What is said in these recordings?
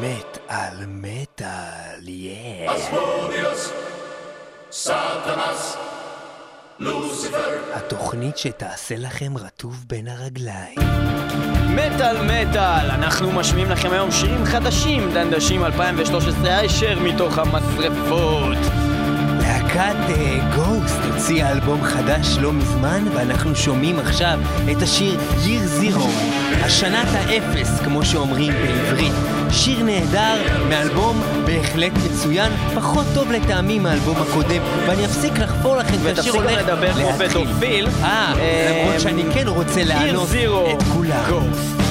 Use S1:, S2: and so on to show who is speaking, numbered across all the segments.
S1: מת על מטאל, יא.
S2: אסמודיוס, סאטנס, לוסיפר.
S1: התוכנית שתעשה לכם רטוב בין הרגליים.
S3: מטאל מטאל, אנחנו משמיעים לכם היום שירים חדשים, דנדשים 2013 הישר מתוך המשרפות.
S1: להקת גוסט הוציאה אלבום חדש לא מזמן, ואנחנו שומעים עכשיו את השיר Year Zero, השנת האפס, כמו שאומרים בעברית. שיר נהדר מאלבום בהחלט מצוין, פחות טוב לטעמי מהאלבום הקודם, ואני אפסיק לחפור לכם את השיר הולך
S3: לדבר כמו
S1: להתחיל.
S3: פדופיל.
S1: אה,
S3: אה,
S1: למרות שאני כן רוצה לענות את כולם.
S3: Ghost.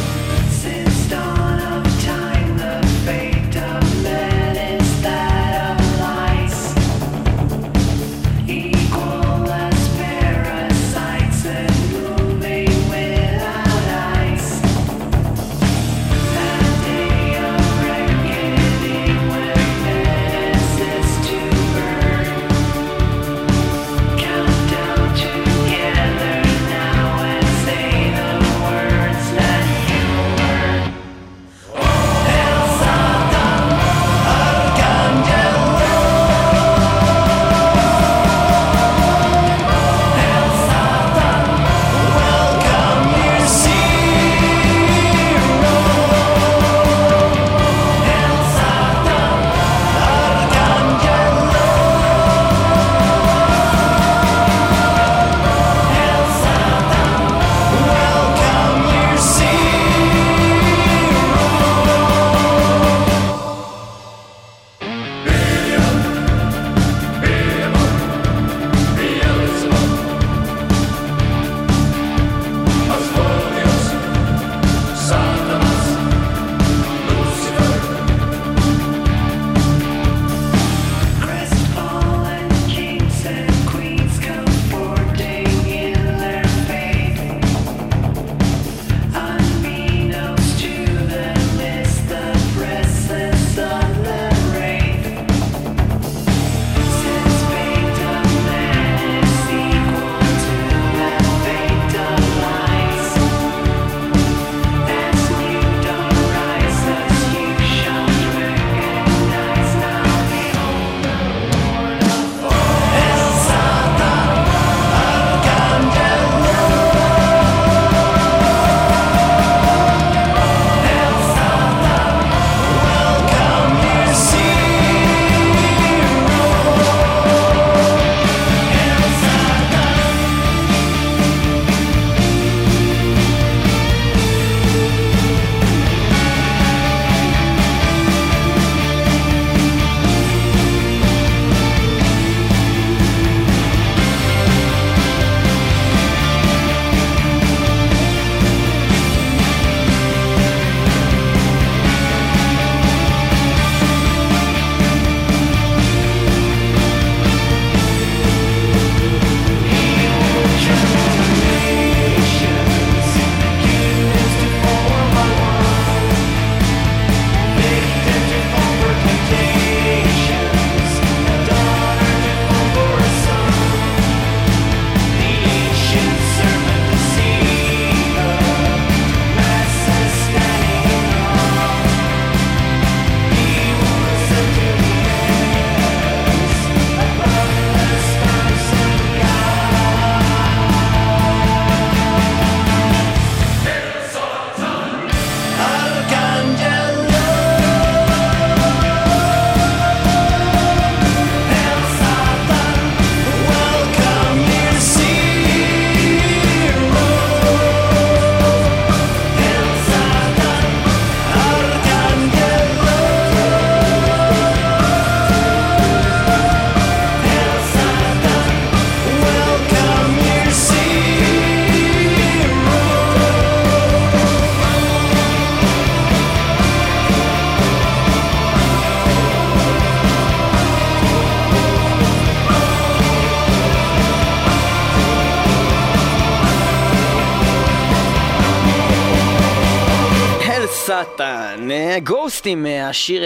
S4: גוסט עם אה, השיר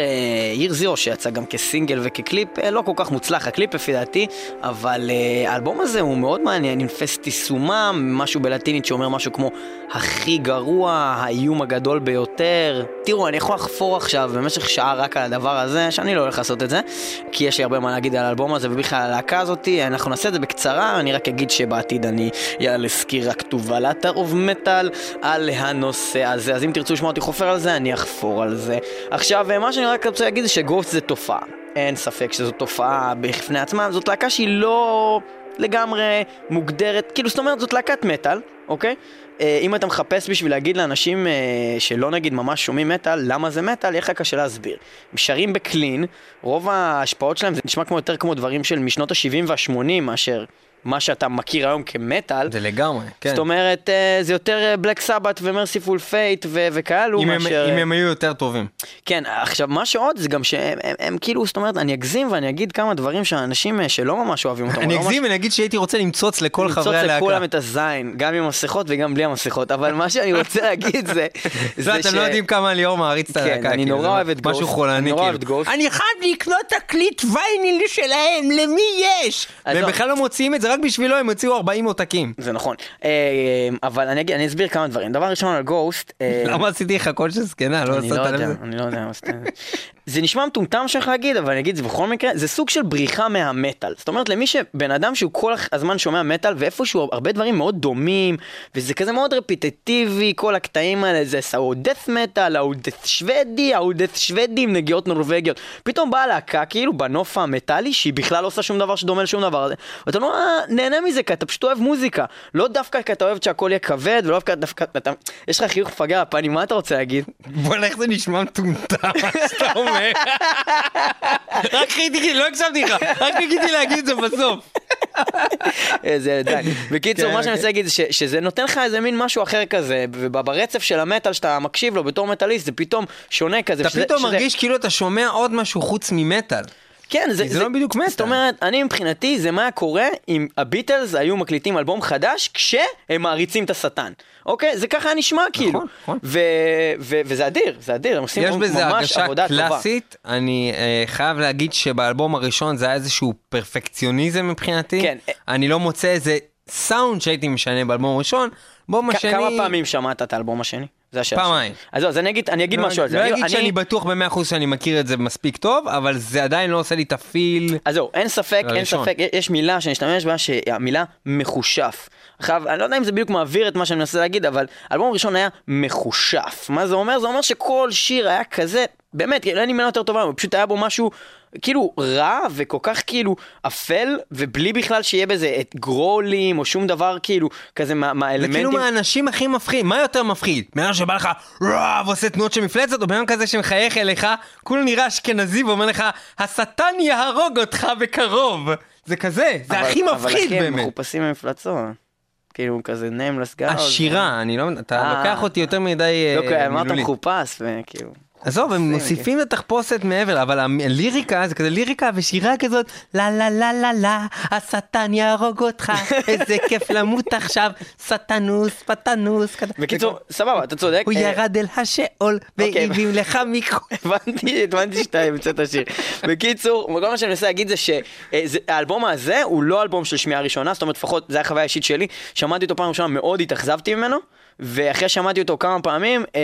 S4: Year Zero שיצא גם כסינגל וכקליפ, אה, לא כל כך מוצלח הקליפ לפי דעתי, אבל אה, האלבום הזה הוא מאוד מעניין, Infestissumam, משהו בלטינית שאומר משהו כמו הכי גרוע, האיום הגדול ביותר. תראו, אני יכול לחפור עכשיו במשך שעה רק על הדבר הזה, שאני לא הולך לעשות את זה, כי יש לי הרבה מה להגיד על האלבום הזה ובכלל הלהקה הזאתי, אנחנו נעשה את זה בקצרה, אני רק אגיד שבעתיד אני אעלה סקירה כתובה לאתר אוף מטאל על הנושא הזה, אז אם תרצו לשמוע אותי חופר על זה, אני אחפור על זה. עכשיו, מה שאני רק רוצה להגיד זה שגוסט זה תופעה. אין ספק שזו תופעה בפני עצמה, זאת להקה שהיא לא לגמרי מוגדרת, כאילו זאת אומרת זאת להקת מטאל, אוקיי? אה, אם אתה מחפש בשביל להגיד לאנשים אה, שלא נגיד ממש שומעים מטאל, למה זה מטאל, יהיה לך קשה להסביר. הם שרים בקלין, רוב ההשפעות שלהם זה נשמע כמו יותר כמו דברים של משנות ה-70 וה-80 מאשר מה שאתה מכיר היום כמטאל.
S1: זה לגמרי, כן.
S4: זאת אומרת, אה, זה יותר Black Sabbath ו Mercyful
S1: Fate וכאלו
S4: מאשר...
S1: אם הם היו יותר טובים.
S4: כן, עכשיו, מה שעוד זה גם שהם הם, הם, כאילו, זאת אומרת, אני אגזים ואני אגיד כמה דברים שאנשים אה, שלא ממש אוהבים אותם.
S1: אני
S4: לא ממש-
S1: אגזים ואני אגיד שהייתי רוצה למצוץ לכל
S4: למצוץ
S1: חברי הלהקה.
S4: לכולם את הזין, גם עם המסכות וגם בלי המסכות, אבל מה שאני רוצה להגיד זה...
S1: לא, אתם לא יודעים כמה ליאור מעריץ את
S4: כן,
S1: הלהקה.
S4: אני
S1: כאילו,
S4: נורא
S1: זה
S4: אוהב את
S1: משהו
S4: גוסט,
S1: חולני,
S4: אני נורא אוהב
S1: כאילו. אני חייב לקנות תקליט וייניל שלהם, למי יש? והם
S4: לא.
S1: בכלל לא מוציאים את זה, רק בשבילו הם הוציאו 40 עותקים.
S4: זה נכון. אה, אבל אני אסביר כמה דברים. דבר ראשון על גוסט. אה,
S1: למה עשיתי לך קול של זקנה? לא
S4: אני לא יודע,
S1: לב?
S4: אני לא יודע מה זה. נשמע מטומטם שלך להגיד, אבל אני אגיד את זה בכל מקרה, זה סוג של בריחה מהמטאל. זאת אומרת, למי שבן אדם שהוא כל הזמן שומע מטאל, ואיפשהו הרבה דברים מאוד דומים, וזה כזה מאוד רפיטטיבי, כל הקטעים האלה, זה ההוא דף מטאל, ההוא דף שוודי, ההוא דף שוודי עם נגיעות נורבגיות. פתאום באה להקה, כאילו, בנוף המטאלי, שהיא בכלל לא עושה שום דבר שדומה לשום דבר. ואתה לא נהנה מזה, כי אתה פשוט אוהב מוזיקה. לא דווקא כי אתה אוהב שהכל יהיה כבד, ולא דווקא, דווקא, אתה, יש לך חיוך
S1: אומר. רק חיכיתי, לא הקשבתי לך, רק חיכיתי להגיד את זה בסוף.
S4: איזה די. בקיצור,
S1: כן,
S4: מה שאני
S1: אוקיי.
S4: רוצה להגיד זה שזה נותן לך איזה מין משהו אחר כזה, וברצף של המטאל שאתה מקשיב לו בתור מטאליסט, זה פתאום שונה כזה.
S1: אתה פתאום מרגיש כאילו אתה שומע עוד משהו חוץ ממטאל.
S4: כן, זה,
S1: כי זה לא בדיוק מטאל.
S4: זאת אומרת, אני מבחינתי, זה מה קורה אם הביטלס היו מקליטים אלבום חדש כשהם מעריצים את השטן. אוקיי? זה ככה נשמע כאילו.
S1: נכון.
S4: ו- ו- וזה אדיר, זה אדיר, הם עושים
S1: יש בזה
S4: ממש
S1: הרגשה
S4: עבודה טובה.
S1: קלאסית, אני אה, חייב להגיד שבאלבום הראשון זה היה איזשהו פרפקציוניזם מבחינתי.
S4: כן.
S1: אני לא מוצא איזה סאונד שהייתי משנה באלבום הראשון. באלבום השני...
S4: כמה פעמים שמעת את האלבום השני? זה השאלה.
S1: פעמיים.
S4: אז זהו, אז אני אגיד, אני אגיד
S1: לא-
S4: משהו על זה.
S1: לא
S4: אני-
S1: אגיד
S4: אני-
S1: שאני בטוח במאה אחוז שאני מכיר את זה מספיק טוב, אבל זה עדיין לא עושה לי את הפיל.
S4: אז זהו, אין ספק, אין
S1: הראשון.
S4: ספק, יש מילה שאני אשתמש בה, שהמילה מחושף. עכשיו, אני לא יודע אם זה בדיוק מעביר את מה שאני מנסה להגיד, אבל האלבום הראשון היה מחושף. מה זה אומר? זה אומר שכל שיר היה כזה, באמת, אין לי מילה יותר טובה, פשוט היה בו משהו כאילו רע וכל כך כאילו אפל, ובלי בכלל שיהיה בזה את גרולים או שום דבר כאילו כזה מה-
S1: זה
S4: מהאלמנטים.
S1: כאילו מהאנשים הכי מפחיד, מה יותר מפחיד? בן אדם שבא לך רע ועושה תנועות של מפלצת, או בן אדם כזה שמחייך אליך, כולו נראה אשכנזי ואומר לך, השטן יהרוג אותך בקרוב. זה כזה, זה
S4: אבל-
S1: הכי
S4: אבל
S1: מפחיד
S4: אחי, הם
S1: באמת.
S4: מחופשים במפלצות. כאילו כזה nameless girls.
S1: השירה, אני לא, אתה
S4: אה.
S1: לוקח אותי יותר מדי אה,
S4: לא, כי אמרת. מחופש, וכאילו...
S1: עזוב, הם מוסיפים את התחפושת מעבר, אבל הליריקה זה כזה ליריקה ושירה כזאת, לה לה לה לה לה, השטן יהרוג אותך, איזה כיף למות עכשיו, שטנוס, פטנוס.
S4: בקיצור, סבבה, אתה צודק.
S1: הוא
S4: אה,
S1: ירד אל השאול,
S4: אוקיי.
S1: והביאו לך מיקרו.
S4: הבנתי, הבנתי שאתה המצאת השיר. בקיצור, כל מה שאני מנסה להגיד זה שהאלבום הזה הוא לא אלבום של שמיעה ראשונה, זאת אומרת לפחות זו חוויה אישית שלי, שמעתי אותו פעם ראשונה, מאוד התאכזבתי ממנו. ואחרי שמעתי אותו כמה פעמים, אה,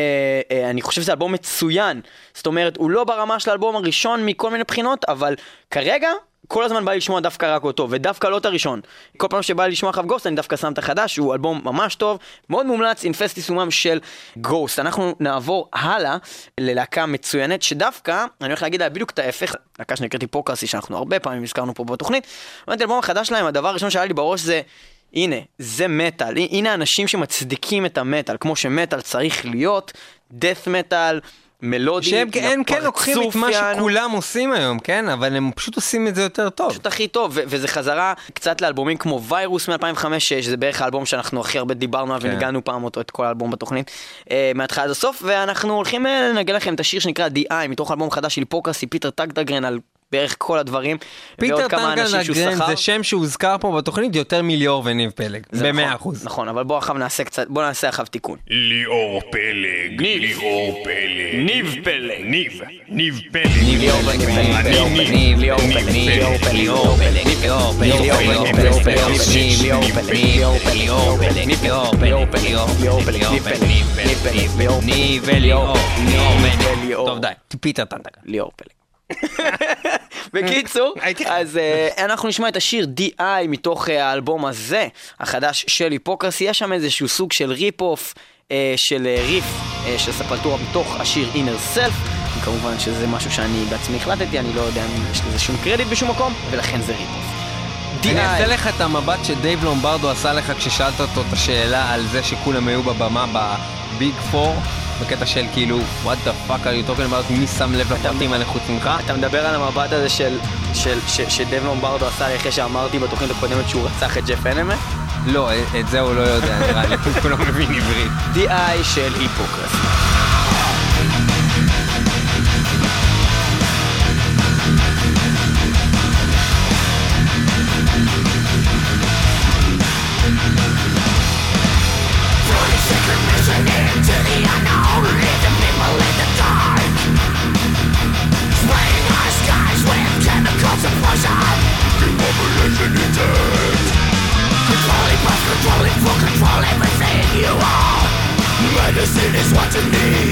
S4: אה, אני חושב שזה אלבום מצוין. זאת אומרת, הוא לא ברמה של האלבום הראשון מכל מיני בחינות, אבל כרגע, כל הזמן בא לי לשמוע דווקא רק אותו, ודווקא לא את הראשון. כל פעם שבא לי לשמוע חב גוסט, אני דווקא שם את החדש, שהוא אלבום ממש טוב, מאוד מומלץ, אינפסט יישומם של גוסט. אנחנו נעבור הלאה ללהקה מצוינת, שדווקא, אני הולך להגיד לה בדיוק את ההפך, להקה שנקראת היפוקרסי, שאנחנו הרבה פעמים הזכרנו פה בתוכנית. באמת, האלבום החדש שלהם, הדבר הראשון שהיה לי בראש זה... הנה, זה מטאל, הנה אנשים שמצדיקים את המטאל, כמו שמטאל צריך להיות, death מטאל, מלודי,
S1: שהם הם כן לוקחים את מה. שכולם עושים היום, כן? אבל הם פשוט עושים את זה יותר טוב.
S4: פשוט הכי טוב, ו- וזה חזרה קצת לאלבומים כמו ויירוס מ-2005, שזה בערך האלבום שאנחנו הכי הרבה דיברנו עליו
S1: כן.
S4: וניגענו פעם אותו, את כל האלבום בתוכנית, אה, מההתחלה עד הסוף, ואנחנו הולכים אה, לנגן לכם את השיר שנקרא The Eye, מתוך אלבום חדש של היפוקרסי, פיטר טגטגרן, על בערך כל הדברים.
S1: פיטר
S4: שכר.
S1: זה שם שהוזכר פה בתוכנית יותר מליאור וניב פלג,
S4: זה
S1: במאה
S4: נכון,
S1: אחוז.
S4: נכון, אבל בואו עכשיו נעשה קצת, בואו נעשה עכשיו תיקון.
S5: ליאור פלג, ליאור פלג,
S4: ניב פלג.
S5: ניב, ניב פלג,
S4: ליאור פלג, ליאור פלג, ליאור פלג, ליאור פלג, ליאור פלג, ליאור פלג, ליאור פלג, ליאור פלג, ליאור פלג, ליאור פלג, ליאור פלג, ליאור פלג, ליאור פלג, ליאור פלג, ליאור פלג, ליאור פלג, ליאור פלג,
S1: ניב וליאור, ליאור
S4: וליאור.
S1: טוב די, פיטר טנגלגרן.
S4: ליאור פלג. בקיצור, אז אה, אנחנו נשמע את השיר DI מתוך אה, האלבום הזה, החדש של היפוקרסי, יש שם איזשהו סוג של ריפ-אוף אה, של ריף של ספולטורה מתוך השיר Inner Self, כמובן שזה משהו שאני בעצמי החלטתי, אני לא יודע אם יש לזה שום קרדיט בשום מקום, ולכן זה rip-off.
S1: אני אעשה לך את המבט שדייב לומברדו עשה לך כששאלת אותו את השאלה על זה שכולם היו בבמה ב Big Four, בקטע של כאילו, what the fuck are you talking about, מי שם לב לפרטים האלה חוץ ממך?
S4: אתה מדבר על המבט הזה של, של, של, שדייב לומברדו עשה לי אחרי שאמרתי בתוכנית הקודמת שהוא רצח את ג'ף האנמן?
S1: לא, את זה הוא לא יודע, נראה לי, הוא לא מבין עברית.
S4: DI של היפוקרסי.
S5: Is what you need.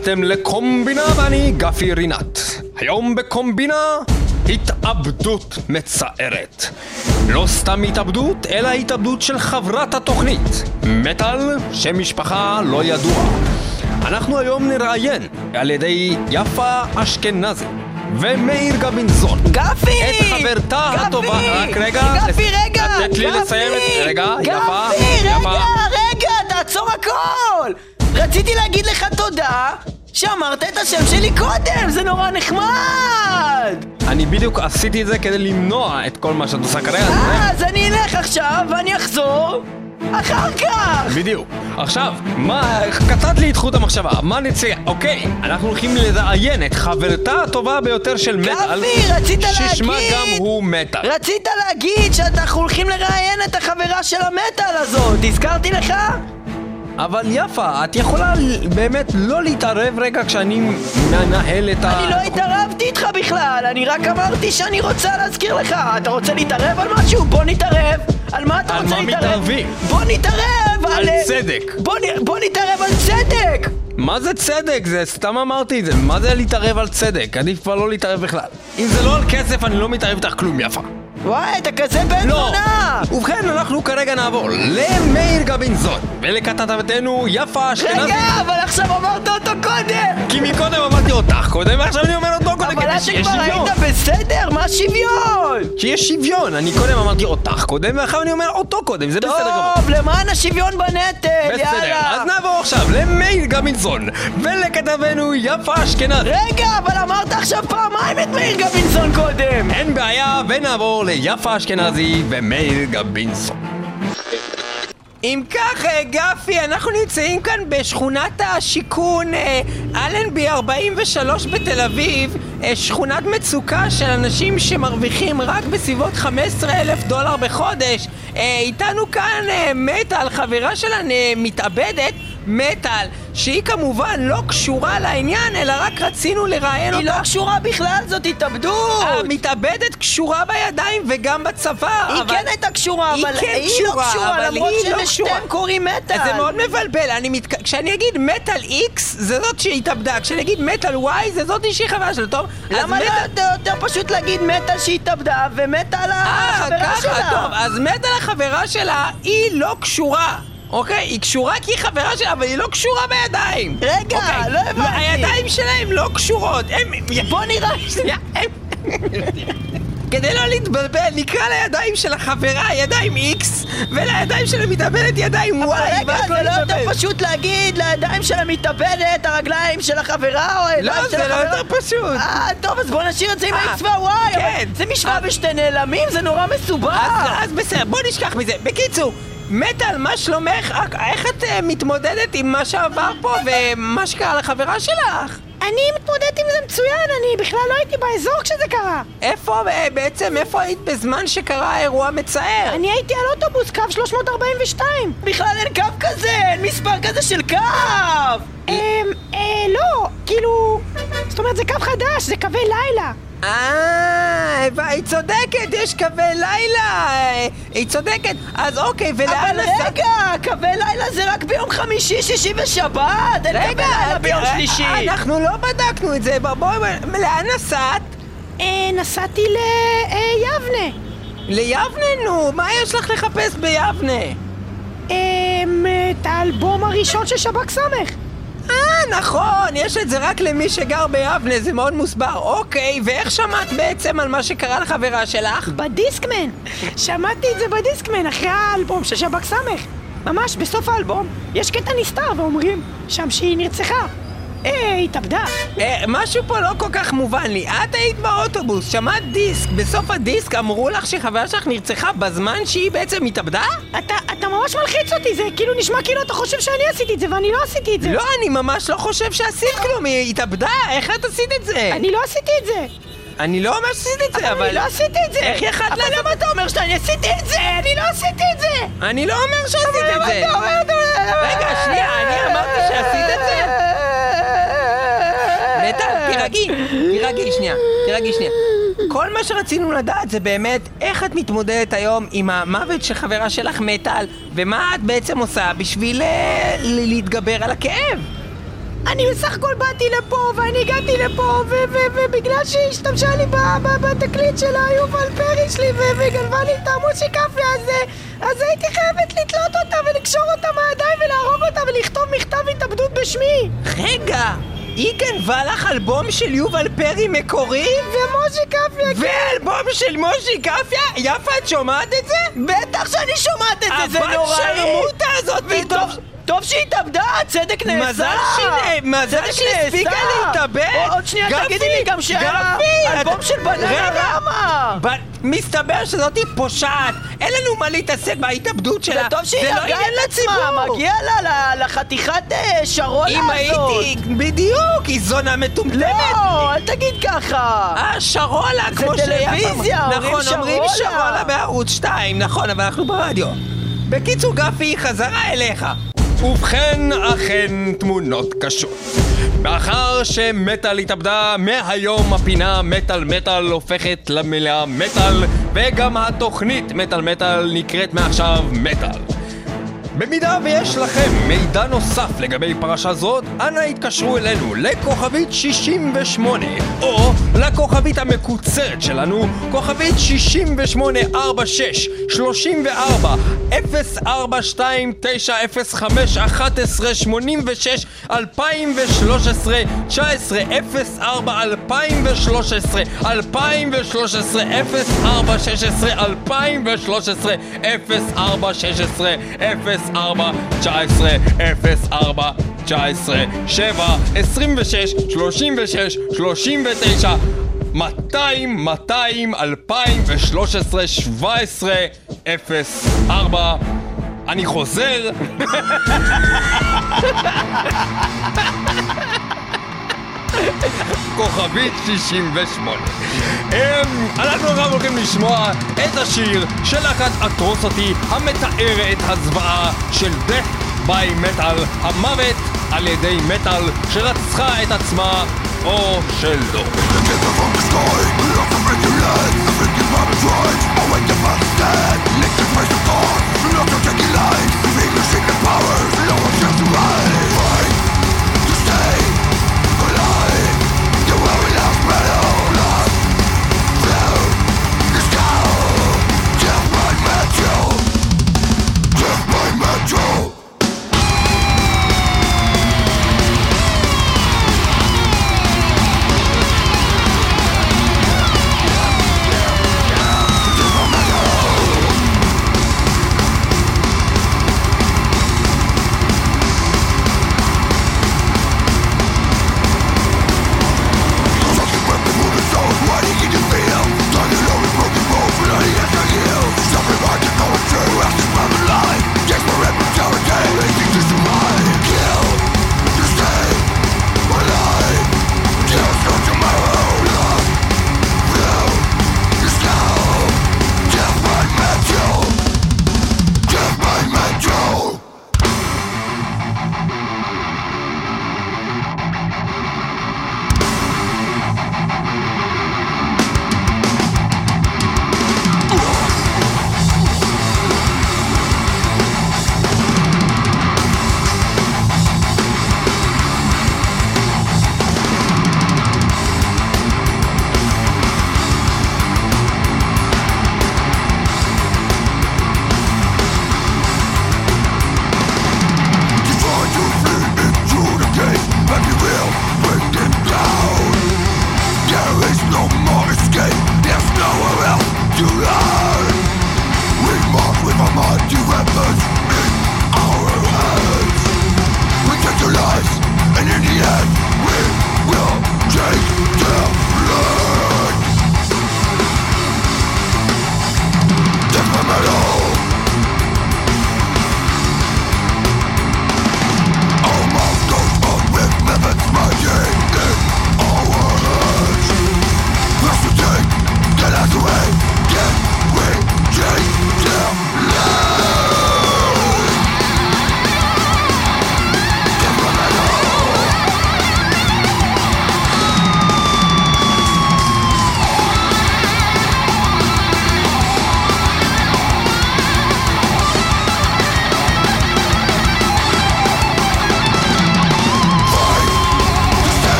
S6: הגעתם לקומבינה ואני גפי רינת. היום בקומבינה, התאבדות מצערת. לא סתם התאבדות, אלא התאבדות של חברת התוכנית. מטאל, שם משפחה לא ידוע. אנחנו היום נראיין על ידי יפה אשכנזי ומאיר גבינזון.
S4: גפי!
S6: את חברתה
S4: גפי!
S6: הטובה, רק רגע,
S4: גפי,
S6: לס-
S4: רגע!
S6: לתת לי
S4: גפי!
S6: לסיים את- רגע, יפה,
S4: גפי,
S6: יפה.
S4: רגע, רגע, תעצור הכל! רציתי להגיד לך תודה שאמרת את השם שלי קודם, זה נורא נחמד!
S6: אני בדיוק עשיתי את זה כדי למנוע את כל מה שאת עושה כרגע.
S4: אה, אז אני אלך עכשיו ואני אחזור אחר כך!
S6: בדיוק. עכשיו, מה, קטעת לי את חוט המחשבה, מה נצא? אוקיי, אנחנו הולכים לראיין את חברתה הטובה ביותר של מטאל,
S4: גפי, רצית
S6: ששמה
S4: להגיד-
S6: גם הוא מטאל.
S4: רצית להגיד שאנחנו הולכים לראיין את החברה של המטאל הזאת, הזכרתי לך?
S6: אבל יפה, את יכולה באמת לא להתערב רגע כשאני מנהל את ה...
S4: אני לא התערבתי איתך בכלל, אני רק אמרתי שאני רוצה להזכיר לך. אתה רוצה להתערב על משהו? בוא נתערב. על מה אתה
S6: על
S4: רוצה
S6: מה
S4: להתערב?
S6: מתערבים?
S4: בוא נתערב על...
S6: על צדק.
S4: בוא, נ... בוא נתערב על צדק!
S6: מה זה צדק? זה סתם אמרתי את זה. מה זה להתערב על צדק? עדיף כבר לא להתערב בכלל. אם זה לא על כסף, אני לא מתערב איתך כלום, יפה.
S4: וואי, אתה כזה בן
S6: לא!
S4: זונה!
S6: ובכן, אנחנו כרגע נעבור למאיר גבינזון ולכתבתנו יפה אשכנזי.
S4: רגע, אבל עכשיו אמרת אותו קודם!
S6: כי מקודם אמרתי אותך קודם, ועכשיו אני אומר אותו קודם,
S4: אבל
S6: כדי
S4: אז
S6: שיש
S4: שכבר
S6: שוויון.
S4: היית בסדר, מה שוויון?
S6: שיש שוויון. אני קודם אמרתי אותך קודם, ועכשיו אני אומר אותו קודם, זה בסדר גמור.
S4: טוב, למען השוויון בנטל,
S6: בסדר,
S4: יאללה!
S6: אז נעבור עכשיו למאיר גבינסון ולכתבנו יפה אשכנזי.
S4: רגע, אבל אמרת עכשיו פעמיים את מאיר גבינסון קודם!
S6: אין בעיה, ונעבור ליפה אשכנזי ומאיר גבינסון.
S1: אם כך, אה, גפי, אנחנו נמצאים כאן בשכונת השיכון אה, אלנבי 43 בתל אביב, אה, שכונת מצוקה של אנשים שמרוויחים רק בסביבות 15 אלף דולר בחודש. איתנו כאן מטאל, חברה שלנו אה, מתאבדת, מטאל, שהיא כמובן לא קשורה לעניין, אלא רק רצינו לראיין
S4: היא
S1: אותה.
S4: לא קשורה בכלל, זאת התאבדות!
S1: המתאבדת קשורה בידיים וגם בצוואר.
S4: היא
S1: אבל-
S4: כן הייתה קשורה,
S1: היא
S4: אבל
S1: כן
S4: היא לא
S1: קשורה,
S4: קשורה,
S1: אבל
S4: למרות
S1: היא לא
S4: שלשתיהם
S1: קשורה.
S4: קוראים מטאל.
S1: זה מאוד מבלבל, אני מת... כשאני אגיד מטאל איקס, זה זאת שהתאבדה, כשאני אגיד מטאל וואי, זה זאת שהיא חברה שלו, טוב?
S4: למה לא
S1: מטאל-
S4: יותר פשוט להגיד מטאל שהתאבדה ומטאל
S1: אה,
S4: החברה
S1: ככה,
S4: שלה?
S1: טוב, אז מטאל החברה שלה, היא לא קשורה. אוקיי, היא קשורה כי היא חברה שלה, אבל היא לא קשורה בידיים.
S4: רגע,
S1: אוקיי?
S4: לא הבנתי.
S1: הידיים שלהם לא קשורות. הם...
S4: בוא נראה.
S1: שנייה. כדי לא להתבלבל, נקרא לידיים של החברה ידיים איקס, ולידיים של המתאבדת ידיים
S4: אבל
S1: וואי,
S4: רגע,
S1: ואז
S4: זה לא
S1: נתבלבל.
S4: יותר פשוט להגיד לידיים של המתאבדת, הרגליים של החברה או הידיים
S1: לא,
S4: של
S1: זה לא
S4: החברה?
S1: יותר פשוט.
S4: אה, טוב, אז בוא נשאיר את זה עם
S1: אה,
S4: ה-X וה-Y,
S1: כן.
S4: אבל זה משוואה בשתי נעלמים, זה נורא מסובך.
S1: אז, אז בסדר, בוא נשכח מזה. בקיצור, מטאל, מה שלומך? רק איך את אה, מתמודדת עם מה שעבר פה ומה שקרה לחברה שלך?
S3: אני מתמודדת עם זה מצוין, אני בכלל לא הייתי באזור כשזה קרה.
S1: איפה אה, בעצם, איפה היית בזמן שקרה האירוע מצער?
S3: אני הייתי על אוטובוס, קו 342.
S4: בכלל אין קו כזה, אין מספר כזה של קו!
S3: אמ, אה, לא, כאילו... זאת אומרת, זה קו חדש, זה קווי לילה.
S1: אה, היא צודקת, יש קווי לילה. אה, היא צודקת. אז אוקיי, ולאן
S4: אבל
S1: נסעת?
S4: רגע, קווי לילה זה רק ביום חמישי, שישי ושבת! אין קווי לילה ביום
S1: אה,
S4: שלישי!
S1: אנחנו לא בדקנו את זה, בוא- בואי, לאן נסעת?
S3: אה, נסעתי ליבנה.
S1: ליבנה, נו, מה יש לך לחפש ביבנה?
S3: אמ, את האלבום הראשון של שב"כ סמך.
S1: אה, נכון, יש את זה רק למי שגר ביבנה, זה מאוד מוסבר. אוקיי, ואיך שמעת בעצם על מה שקרה לחברה שלך?
S3: בדיסקמן. שמעתי את זה בדיסקמן אחרי האלבום של שב"כ סמך. ממש בסוף האלבום יש קטע נסתר ואומרים שם שהיא נרצחה. אה, התאבדה.
S1: אה, משהו פה לא כל כך מובן לי. את היית באוטובוס, שמעת דיסק, בסוף הדיסק אמרו לך שחברה שלך נרצחה בזמן שהיא בעצם התאבדה?
S3: אתה ממש מלחיץ אותי, זה כאילו נשמע כאילו אתה חושב שאני עשיתי את זה ואני לא עשיתי את זה.
S1: לא, אני ממש לא חושב שעשית כלום, היא התאבדה, איך את עשית את זה?
S3: אני לא עשיתי את זה.
S1: אני לא ממש עשיתי את זה,
S3: אבל
S1: אבל...
S3: אני לא עשיתי את זה.
S1: איך יכלת
S3: אבל
S1: לעשות
S3: למה אתה אומר שאני עשיתי את זה? אני לא עשיתי את זה.
S1: אני לא אומר שעשית את זה.
S3: אומר...
S1: רגע, שנייה, אני אמרתי שעשית את זה? מיטל, תירגעי, תירגעי שנייה, תירגעי שנייה. כל מה שרצינו לדעת זה באמת איך את מתמודדת היום עם המוות של חברה שלך מטל, ומה את בעצם עושה בשביל אה, להתגבר על הכאב.
S3: אני בסך הכל באתי לפה, ואני הגעתי לפה, ובגלל שהיא השתמשה לי בתקליט של היובל פרי שלי, וגנבה לי את המושיקפיה הזה, אז הייתי חייבת לתלות אותה ולקשור אותה מהידיים ולהרוג אותה ולכתוב מכתב התאבדות בשמי.
S4: רגע, היא גנבה לך אלבום של יובל פרי מקורי?
S3: ומושיקפיה,
S4: ואלבום של מושי קפיה? יפה, את שומעת את זה?
S3: בטח שאני שומעת את זה, זה
S4: הבת
S3: נוראי.
S4: שרמוטה הזאת,
S3: וטוב, טוב שהיא התאבדה, צדק נעשה.
S4: מזל שהיא- מזל
S3: צדק
S4: שהיא הספיקה. להתאבד.
S3: עוד שנייה תגידי לי גם שהיה אלבום של בננה. רמה.
S4: מסתבר שזאתי פושעת, אין לנו מה להתעסק בהתאבדות
S3: זה
S4: שלה.
S3: טוב שהיא הרגה את עצמה. מגיע לה לחתיכת אה, שרונה
S4: אם
S3: הזאת.
S4: הייתי, בדיוק, היא זונה מטומטמת.
S3: לא, אל תגיד ככה.
S4: אה, שרולה,
S3: זה
S4: כמו שהיה
S3: טלוויזיה,
S4: פעם.
S3: אומרים
S4: נכון, אומרים.
S3: שרולה
S4: בערוץ 2, נכון, אבל אנחנו ברדיו. בקיצור, גפי, חזרה אליך.
S1: ובכן, אכן תמונות קשות. מאחר שמטאל התאבדה, מהיום הפינה מטאל מטאל הופכת למילה מטאל, וגם התוכנית מטאל מטאל נקראת מעכשיו מטאל. במידה ויש לכם מידע נוסף לגבי פרשה זאת, אנא התקשרו אלינו לכוכבית 68 או לכוכבית המקוצרת שלנו, כוכבית 6846 34 042905 11 86 2013 19 04 2013 2013 04 16 2013 04 16 04 19 04 19 7 26 36 39 200 200 2013 17 04 אני חוזר כוכבית 68. אמ, אנחנו עכשיו הולכים לשמוע את השיר של להקת אטרוסוטי המתאר את הזוועה של death by metal, המוות על ידי מטאל שרצחה את עצמה או שלא.
S7: Metal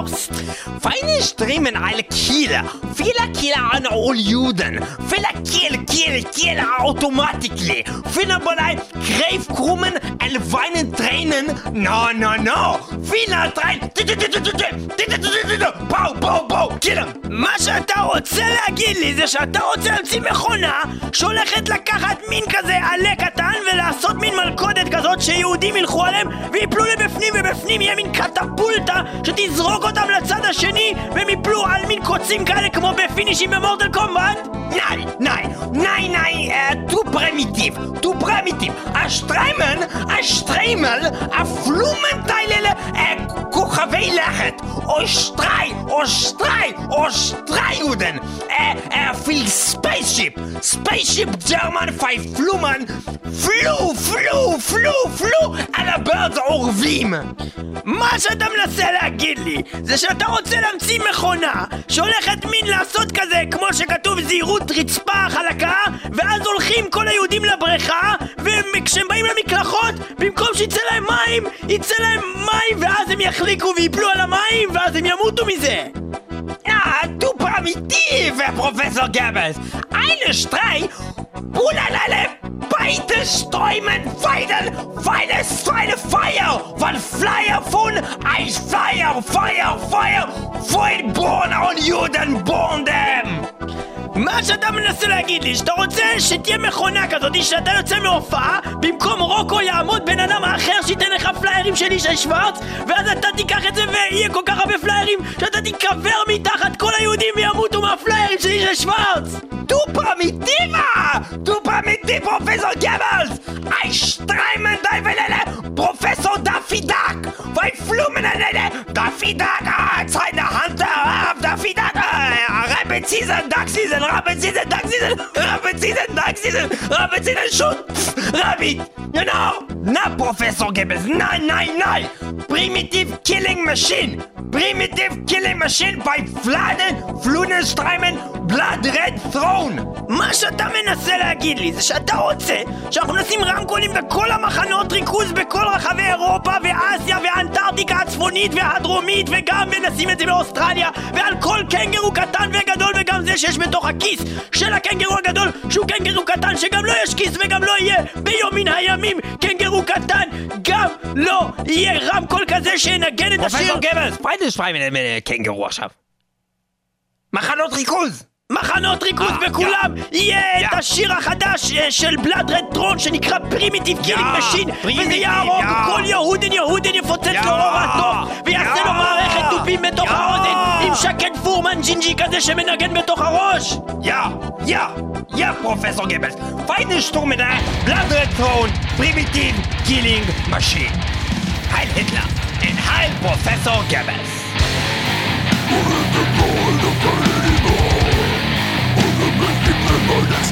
S4: Raus.
S1: Feine Striemen alle Kieler. Viele Kieler an all Juden. Viele Kiel, Kiel, Kiel automatically. Viele Ballen Greif krummen und weinen Tränen. No, no, no. Viele Tränen. Bau, bau, bau. Killer.
S4: מה שאתה רוצה להגיד לי זה שאתה רוצה להמציא מכונה שהולכת לקחת מין כזה עלה קטן ולעשות מין מלכודת כזאת שיהודים ילכו עליהם ויפלו לבפנים ובפנים יהיה מין קטפולטה שתזרוק אותם לצד השני והם יפלו על מין קוצים כאלה כמו בפינישים במורטל קומבט?
S1: Nein, nein, nein, nein, äh, du primitiv, du primitiv. A Streimen, a כוכבי לכת, או שטרי יודן, אה, אה, פיל ספייסשיפ, ספייסשיפ ג'רמן פי פלומן, פלו, פלו, פלו, פלו, על הבירדס עורבים.
S4: מה שאתה מנסה להגיד לי זה שאתה רוצה להמציא מכונה שהולכת מין לעשות כזה כמו שכתוב זהירות רצפה חלקה ואז הולכים כל היהודים לבריכה וכשהם באים למקלחות במקום שיצא להם מים יצא להם מים ואז הם יחליקו ויפלו על המים Spaß im Yamutumisse!
S1: Ah, du primitiver Professor Goebbels! Eine Strei, bulalale, beide Sträumen, weiden, weide, feine Feier! Von Flyer von ein Flyer, Feuer, Feuer, Feuer, Feuer, Feuer, Judenborn dem!
S4: מה שאתה מנסה להגיד לי, שאתה רוצה שתהיה מכונה כזאת שאתה יוצא מהופעה במקום רוקו יעמוד בן אדם אחר שייתן לך פליירים של ישי שוורץ ואז אתה תיקח את זה ויהיה כל כך הרבה פליירים שאתה תיקבר מתחת כל היהודים וימותו מהפליירים של ישי שוורץ
S1: Du Primitiva! Du Primitiv, Professor Goebbels! Ein Streimen, Deivelele, Professor Daffy Duck! Weil Flumenele, Daffy Duck, seine Hand, Duck, ah, Rabbit Season, Duck Season, Season, Duck Season, Rabbit Season, Duck Season, Rabbit know? Na, Professor Goebbels, nein, nein, nein! Primitive Killing Machine! Primitive Killing Machine bei Fladen, Flunenstreimen, Blood Red Throne!
S4: מה שאתה מנסה להגיד לי זה שאתה רוצה שאנחנו נשים רמקולים בכל המחנות ריכוז בכל רחבי אירופה ואסיה ואנטארקטיקה הצפונית והדרומית וגם ונשים את זה באוסטרליה ועל כל קנגרו קטן וגדול וגם זה שיש בתוך הכיס של הקנגרו הגדול שהוא קנגרו קטן שגם לא יש כיס וגם לא יהיה ביום מן הימים קנגרו קטן גם לא יהיה רמקול כזה שינגן את השיר
S1: פרופסור גבלס, פיידל שפיימן קנגרו עכשיו. מחנות ריכוז!
S4: מחנות ריכוז
S1: אה,
S4: בכולם יהיה
S1: יא.
S4: את השיר החדש אה, של בלאד רד טרון שנקרא פרימיטיב קילינג משין וזה
S1: פרימיטיב,
S4: יהרוג
S1: יא.
S4: כל יהודן יהודן יפוצץ
S1: יא.
S4: לו אור התוף ויעשה
S1: יא.
S4: לו מערכת תופים בתוך
S1: יא.
S4: האוזן עם שקד פורמן ג'ינג'י כזה שמנגן בתוך הראש
S1: Ja, ja, ja, Professor Goebbels. Feine Sturme da, Blood Red Throne, Primitive Killing Machine. Heil Hitler und Heil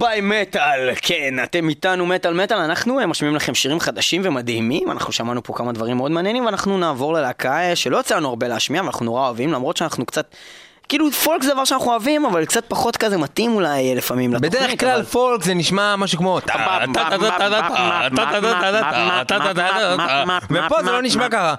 S4: By Metal, כן, אתם איתנו מטאל מטאל, אנחנו אה, משמיעים לכם שירים חדשים ומדהימים, אנחנו שמענו פה כמה דברים מאוד מעניינים, ואנחנו נעבור ללהקה אה, שלא יצא לנו הרבה להשמיע, ואנחנו נורא אוהבים, למרות שאנחנו קצת... כאילו פולק זה דבר שאנחנו אוהבים, אבל קצת פחות כזה מתאים אולי אה, לפעמים לתוכנית.
S1: בדרך כלל פולק זה נשמע משהו כמו... ופה זה לא נשמע ככה.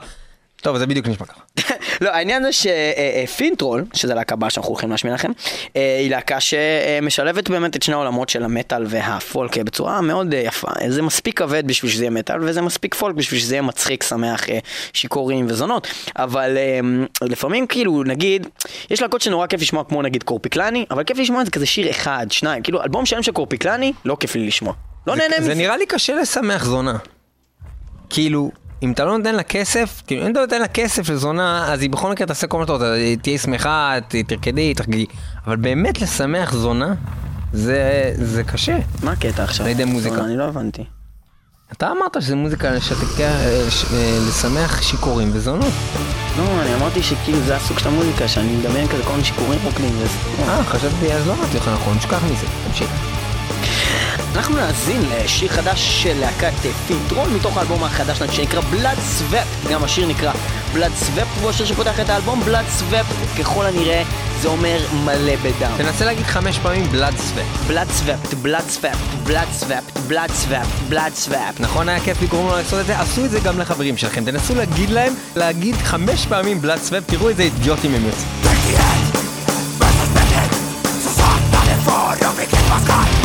S1: טוב, זה בדיוק נשמע ככה.
S4: לא, העניין זה שפינטרול, שזה להקה הבאה שאנחנו הולכים להשמיע לכם, אה, היא להקה שמשלבת באמת את שני העולמות של המטאל והפולק בצורה מאוד אה, יפה. זה מספיק כבד בשביל שזה יהיה מטאל, וזה מספיק פולק בשביל שזה יהיה מצחיק, שמח, אה, שיכורים וזונות. אבל לפעמים כאילו, נגיד, יש להקות שנורא כיף לשמוע כמו נגיד קורפיקלני, אבל כיף לשמוע את זה כזה שיר אחד, שניים. כאילו, אלבום שלם של קורפיקלני, לא כיף לי לשמוע. לא נהנה
S1: זה
S4: מזה.
S1: נראה לי קשה לשמח זונה. כאילו, אם אתה לא נותן לה כסף, כאילו אם אתה נותן לה כסף לזונה, אז היא בכל מקרה תעשה כל מה שאתה רוצה, היא תהיה שמחה, תרקדי, תחגגי. אבל באמת לשמח זונה, זה, זה קשה.
S4: מה הקטע עכשיו?
S1: על ידי מוזיקה.
S4: אני לא הבנתי.
S1: אתה אמרת שזה מוזיקה לשתקה, אה, ש- אה, לשמח שיכורים וזונות.
S4: לא, אני אמרתי שכאילו זה הסוג של המוזיקה, שאני מדמיין כזה כל מיני שיכורים רוקדים וזה.
S1: אה, חשבתי, אז לא אמרתי לך נכון, שכח מזה, תמשיך.
S4: אנחנו נאזין לשיר חדש של להקת אה, Finntroll מתוך האלבום החדש שלהם שנקרא Blodsvept גם השיר נקרא Blodsvept והוא השיר שפותח את האלבום Blodsvept ככל הנראה זה אומר מלא בדם
S1: תנסה להגיד חמש פעמים Blodsvept.
S4: בלאד סוואפ, בלאד סוואפ, בלאד סוואפ, בלאד סוואפ, בלאד סוואפ
S1: נכון היה כיף לגרום לו לעשות את זה? עשו את זה גם לחברים שלכם. תנסו להגיד להם, להגיד חמש פעמים בלאד סוואפ, תראו איזה אידיוטים הם יוצאים.
S5: Michel,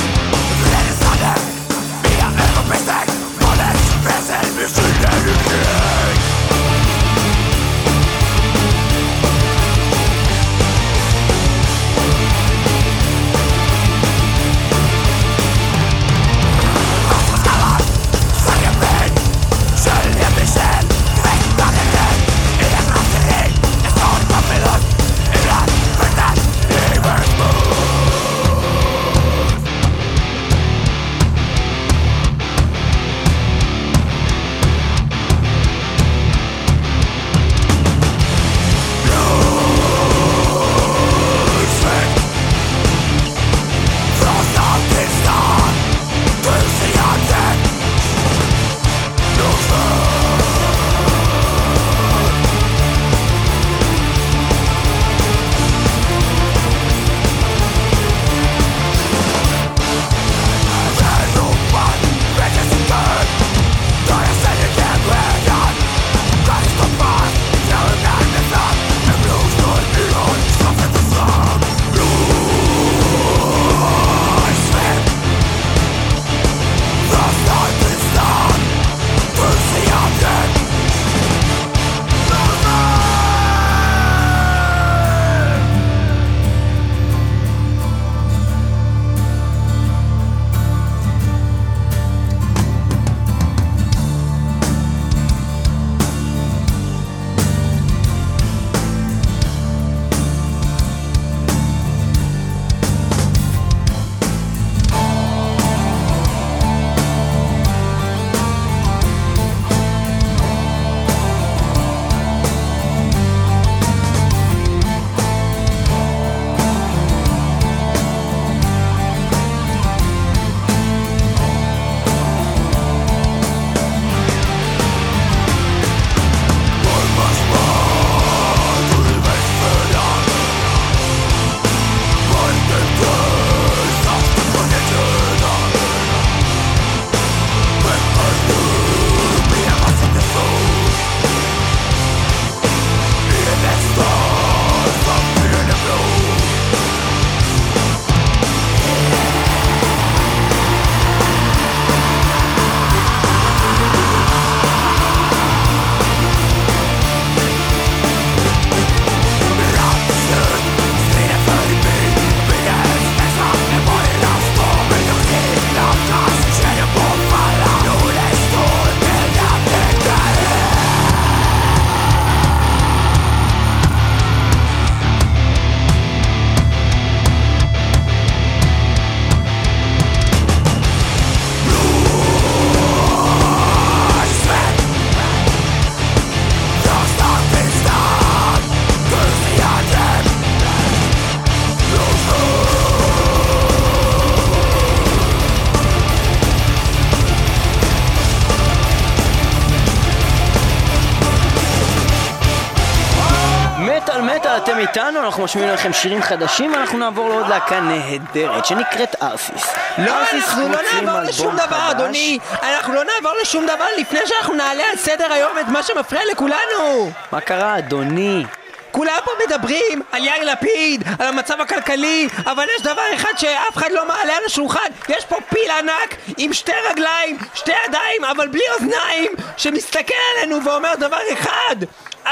S4: אנחנו משמיעים לכם שירים חדשים ואנחנו נעבור לעוד להקה נהדרת שנקראת ארסיס.
S1: לא, אנחנו לא נעבור לשום דבר. אדוני! אנחנו לא נעבור לשום דבר לפני שאנחנו נעלה על סדר היום את מה שמפריע לכולנו!
S4: מה קרה, אדוני?
S1: כולם פה מדברים על יאיר לפיד, על המצב הכלכלי, אבל יש דבר אחד שאף אחד לא מעלה על השולחן. יש פה פיל ענק עם שתי רגליים, שתי ידיים, אבל בלי אוזניים, שמסתכל עלינו ואומר דבר אחד.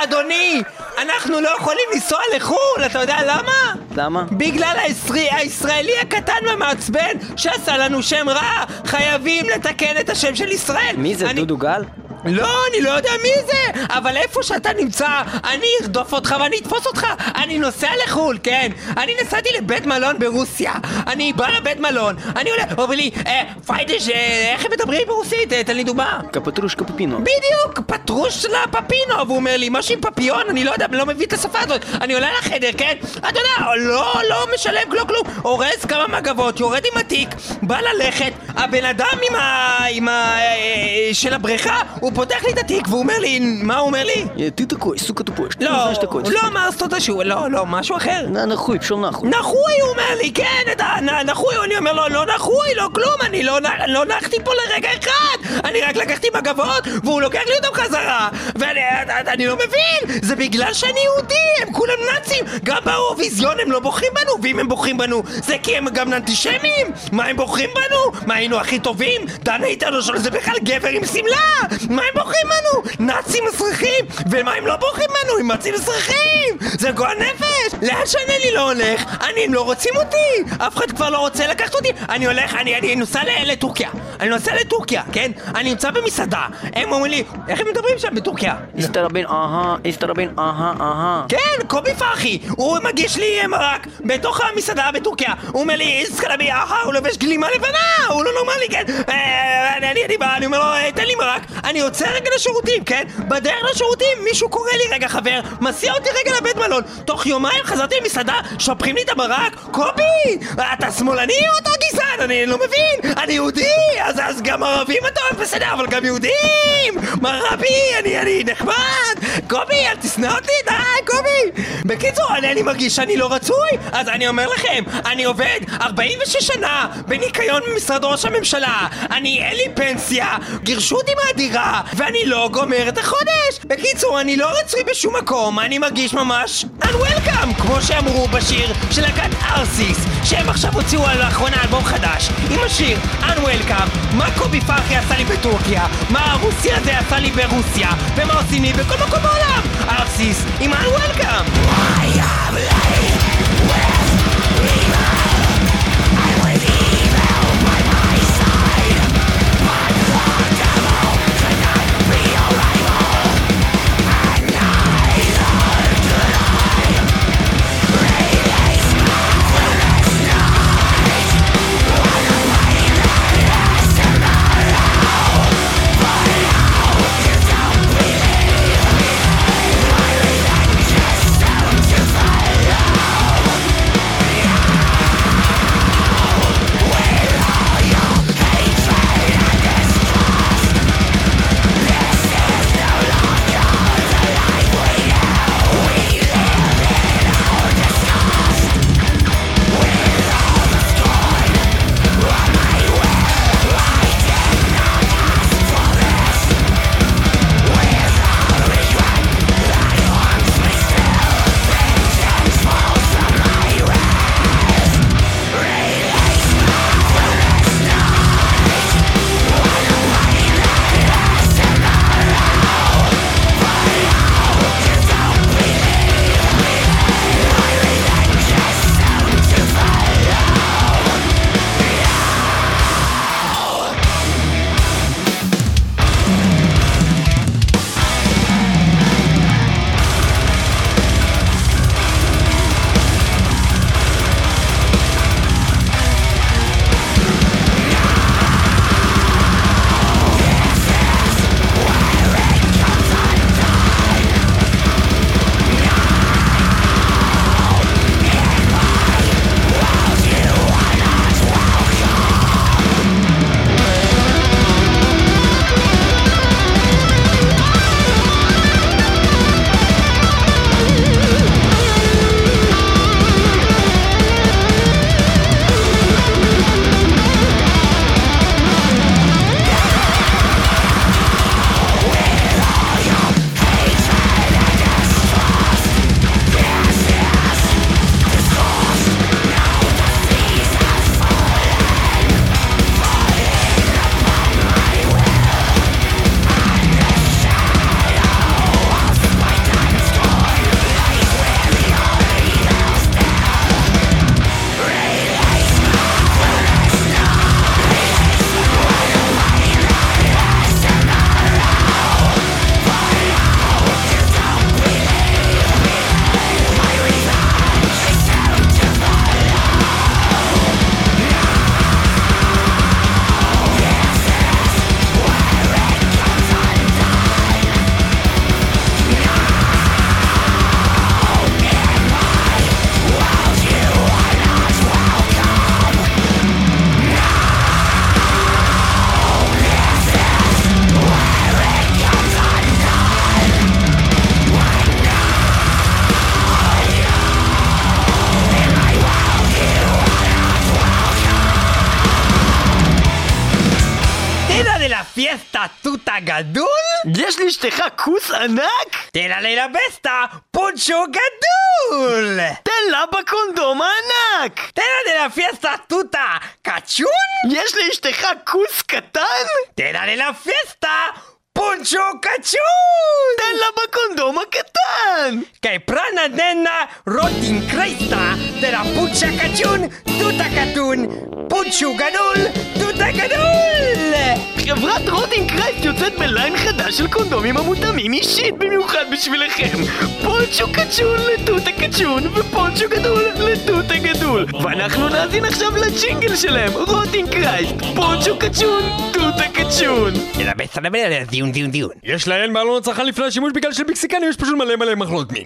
S1: אדוני, אנחנו לא יכולים לנסוע לחו"ל, אתה יודע למה?
S4: למה?
S1: בגלל הישראלי, הישראלי הקטן והמעצבן שעשה לנו שם רע, חייבים לתקן את השם של ישראל.
S4: מי זה,
S1: אני-
S4: דודו גל?
S1: לא, אני לא יודע מי זה, אבל איפה שאתה נמצא, אני ארדוף אותך ואני אתפוס אותך. אני נוסע לחו"ל, כן. אני נסעתי לבית מלון ברוסיה. אני בא לבית מלון, אני עולה, אומר לי, אה, פיידש, אה, איך הם מדברים ברוסית? אה, תן לי דוגמה.
S4: קפטרושקה פפינו.
S1: בדיוק, פטרוש לפפינו, והוא אומר לי, משהו עם פפיון, אני לא יודע, אני לא מבין את השפה הזאת. אני עולה לחדר, כן? אתה יודע, לא, לא משלם כלום כלום. אורז כמה מגבות, יורד עם התיק, בא ללכת, הבן אדם עם ה... עם ה... אה, של הבריכה, הוא פותח לי את התיק והוא אומר לי, מה הוא אומר לי?
S4: תהיה תקוי, сука, тупой. Что
S1: לא,
S4: знаешь такое?
S1: הוא לא אמר סוד השיעור, לא, לא, משהו אחר.
S4: נחוי, פשוט נחוי.
S1: נחוי הוא אומר לי, כן, אתה נחוי, אני אומר לו, לא נחוי, לא כלום, אני לא, לא, נחתי פה לרגע אחד, אני רק לקחתי מגבות, והוא לוקח לי אותם חזרה, ואני לא מבין, זה בגלל שאני יהודי, הם כולם נאצים, גם באירוויזיון הם לא בוחרים בנו, ואם הם בוחרים בנו, זה כי הם גם אנטישמים, מה הם בוחרים בנו? מה היינו הכי טובים? דן איתנו שזה בכלל גבר עם שמלה, מה הם בוחרים בנו? נאצים מסריחים, ומה הם לא בוחרים בנו? הם נאצים מסריחים, זה גועל נפש, לאן שאני לא הולך, אני, הם לא רוצים אותי, אף אחד כבר לא רוצה לקחת אותי, אני הולך, אני, אני נוסע לטורקיה, אני נוסע לטורקיה, כן? אני נמצא במסעדה, הם אומרים לי, איך הם מדברים שם בטורקיה?
S4: הסתרבין, אהה, הסתרבין, אהה, אהה.
S1: כן, קובי פרחי, הוא מגיש לי אה, מרק בתוך המסעדה בטורקיה. הוא אומר לי, איסקלבי, אהה, הוא לובש גלימה לבנה, הוא לא נורמלי, כן? אה, אני, אני, בא, אני אומר לו, "אה, תן לי מרק. אני יוצא רגע לשירותים, כן? בדרך לשירותים, מישהו קורא לי רגע חבר, מסיע אותי רגע לבית מלון. תוך יומיים חזרתי למסעדה, שופכים לי את המרק. קובי, אתה שמאלני או אתה גזען? אני לא מבין. אני יהודי, אז, אז גם ערבים אתה אוהב בסדר, אבל גם יהודים. מר רבי, אני, אני נחמד. קובי, אל תשנא אותי, די, קובי! בקיצור, אני, אני מרגיש שאני לא רצוי, אז אני אומר לכם, אני עובד 46 שנה בניקיון במשרד ראש הממשלה, אני אין לי פנסיה, גירשו אותי מהדירה, ואני לא גומר את החודש! בקיצור, אני לא רצוי בשום מקום, אני מרגיש ממש unwelcome, כמו שאמרו בשיר של להקת ארסיס, שהם עכשיו הוציאו לאחרונה אלבום חדש, עם השיר unwelcome, מה קובי פרחי עשה לי בטורקיה, מה הרוסי הזה עשה לי ברוסיה, ומה עושים לי בכל מקום בעולם, ארסיס עם unwelcome! גדול?
S4: יש לאשתך כוס ענק?
S1: תן לה לבסטה פונצ'ו גדול!
S4: תן לה בקונדום הענק!
S1: תן לה לפיסטה טוטה קצ'ון?
S4: יש לאשתך כוס קטן?
S1: תן לה לפיסטה פונצ'ו קצ'ון!
S4: תן לה בקונדום הקטן!
S1: Que prana nena rotin cresta de la pucha cachun tuta catun puchu gadul tuta gadul
S4: חברת רוטינג קרייסט יוצאת בליין חדש של קונדומים המותאמים אישית במיוחד בשבילכם. פונצ'ו קצ'ון לתות הקצ'ון ופונצ'ו גדול לתות הגדול ואנחנו נאזין עכשיו לג'ינגל שלהם רוטינג קרייסט פונצ'ו קצ'ון תות הקצ'ון
S7: יש להן מעלון הצרכן לפני השימוש בגלל של מקסיקנים יש פשוט מלא מלא מחלות מין.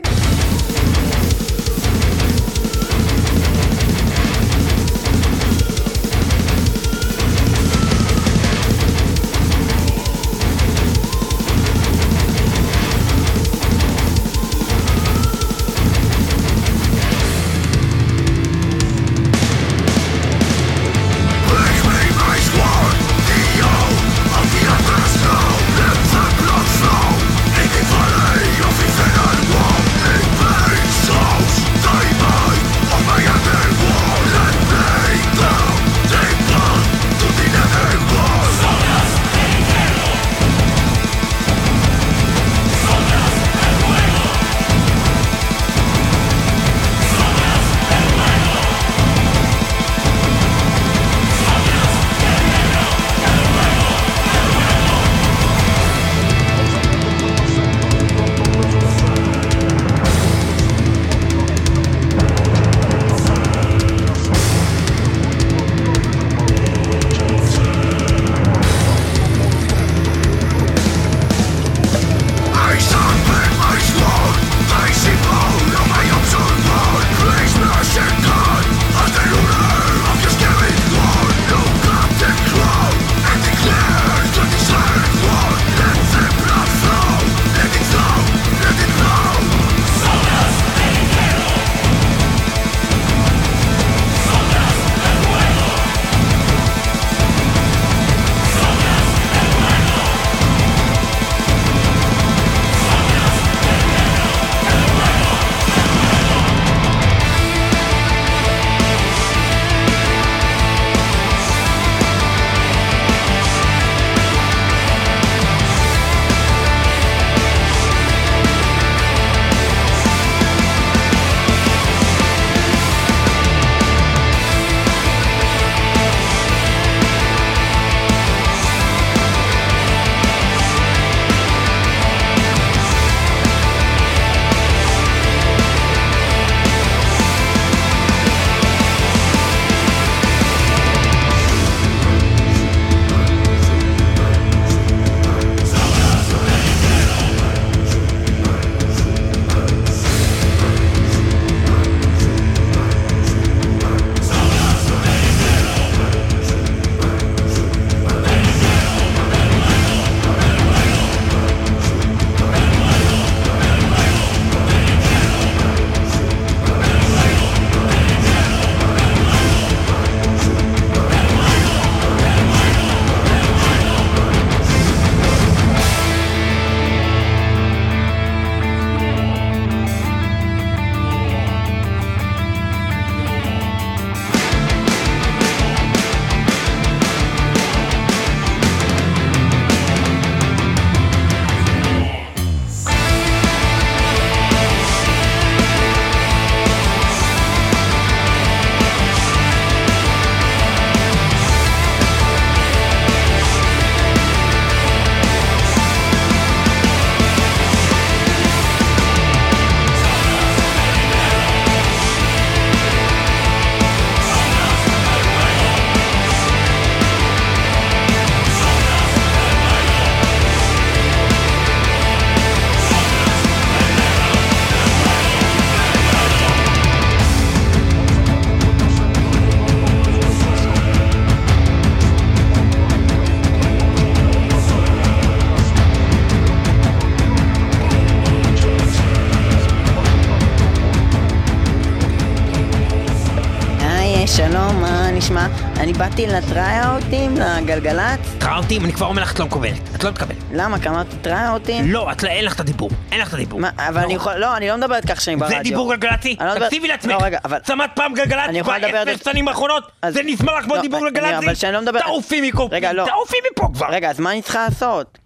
S4: אני באתי לטרייאוטים, לגלגלצ.
S1: טראוטים, אני כבר אומר לך, את לא מקבלת. את לא מקבלת.
S4: למה? כי אמרתי טרייאוטים?
S1: לא, את לא, אין לך את הדיבור. אין לך את הדיבור.
S4: מה, אבל אני
S1: לא.
S4: יכול... לא, אני לא מדברת כך שאני ברדיו.
S1: זה דיבור גלגלצי?
S4: אני לא מדבר-
S1: תקשיבי לעצמך.
S4: לא, רגע, אבל...
S1: שמעת פעם גלגלצ
S4: אני יכולה לדבר
S1: בעשר שנים האחרונות?
S4: אז-
S1: זה נשמע לך כמו
S4: לא,
S1: דיבור
S4: אני-
S1: גלגלצי?
S4: אבל שאני לא מדבר-
S1: תעופי מפה.
S4: רגע, לא.
S1: תעופי מפה כבר.
S4: רגע, אז מה אני צריכה לעשות?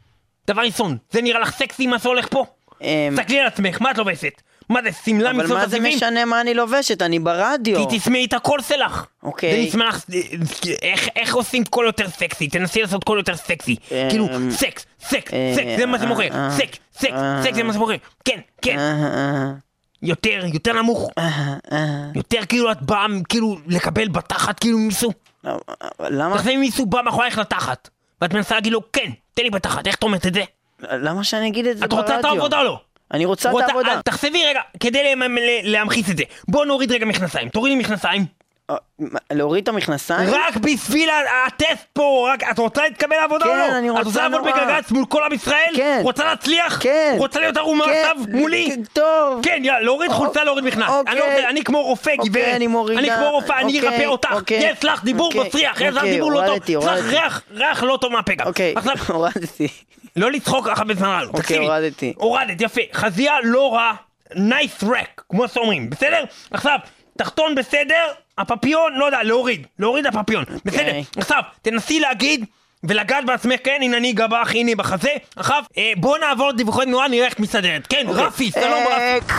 S1: דבר ראשון, זה נראה לך סקסי מה שהולך פה?
S4: אמ,
S1: תסתכלי על עצמך, מה את לובשת? מה זה, שמלה
S4: אבל
S1: מצוות
S4: מה זה
S1: הצבעים?
S4: משנה מה אני לובשת? אני ברדיו.
S1: כי תשמעי את הקול שלך.
S4: אוקיי.
S1: זה נשמע לך, איך- איך עושים קול יותר סקסי? תנסי לעשות קול יותר סקסי.
S4: אמ,
S1: כאילו, סקס, סקס,
S4: אה,
S1: סקס, זה מה שמוכר.
S4: אה,
S1: סקס, סקס,
S4: אה,
S1: סקס זה מה שמוכר. כן, כן.
S4: אה, אה,
S1: יותר, יותר נמוך.
S4: אה, אה.
S1: יותר כאילו את באה, כאילו, לקבל בתחת, כאילו מישהו.
S4: אבל למה?
S1: תחשבי מישהו בא מאחורייך לתחת. ואת מנסה להגיד לו, כן, תן לי בתחת, איך את אומרת את זה?
S4: למה שאני אגיד את זה
S1: את
S4: ברדיו?
S1: רוצה את העבודה או לא?
S4: אני רוצה את
S1: רוצה-
S4: העבודה.
S1: אה, תחשבי רגע, כדי ל- ל- להמחיש את זה. בוא נוריד רגע מכנסיים. תורידי מכנסיים.
S4: אה, להוריד את המכנסיים?
S1: רק בשביל הטסט פה, רק, את רוצה להתקבל לעבודה או
S4: כן,
S1: לא?
S4: אני
S1: את
S4: רוצה
S1: רוצה לעבוד
S4: נורא.
S1: בגלגלצ מול כל עם ישראל?
S4: כן.
S1: רוצה להצליח?
S4: כן.
S1: רוצה להיות ערומה
S4: כן,
S1: עכשיו מולי?
S4: כן, טוב.
S1: כן, יאללה, להוריד
S4: אוק-
S1: חולצה, להוריד מכנס. אני לא
S4: אוקיי.
S1: רוצה, אני כמו רופא,
S4: אוקיי,
S1: גברת.
S4: אני מורידה.
S1: אני כמו רופא, אני
S4: אוקיי,
S1: ארפא אותך.
S4: אוקיי.
S1: יש לך דיבור
S4: אוקיי,
S1: מסריח, יש לך
S4: אוקיי,
S1: דיבור לא טוב.
S4: הורדתי,
S1: יש לך. ריח, ריח לא טוב מהפה גם.
S4: אוקיי, הורדתי.
S1: לא לצחוק ככה בזמן.
S4: אוקיי,
S1: תקשיבי.
S4: הורדתי.
S1: הורדת, יפה. חזייה לא רע, nice rack, כמו שאומרים, בסדר? עכשיו, תחתון בסדר, הפפיון, לא יודע, להוריד. להוריד הפפיון. בסדר.
S4: אוקיי.
S1: עכשיו, תנסי להגיד... ולגעת בעצמך, כן, הנה אני אגע בך, הנה בחזה. עכשיו, אה, בוא נעבור לדיווחי תנועה, נראה איך מסתדרת. כן, רפי, שלום
S4: אה,
S1: רפי.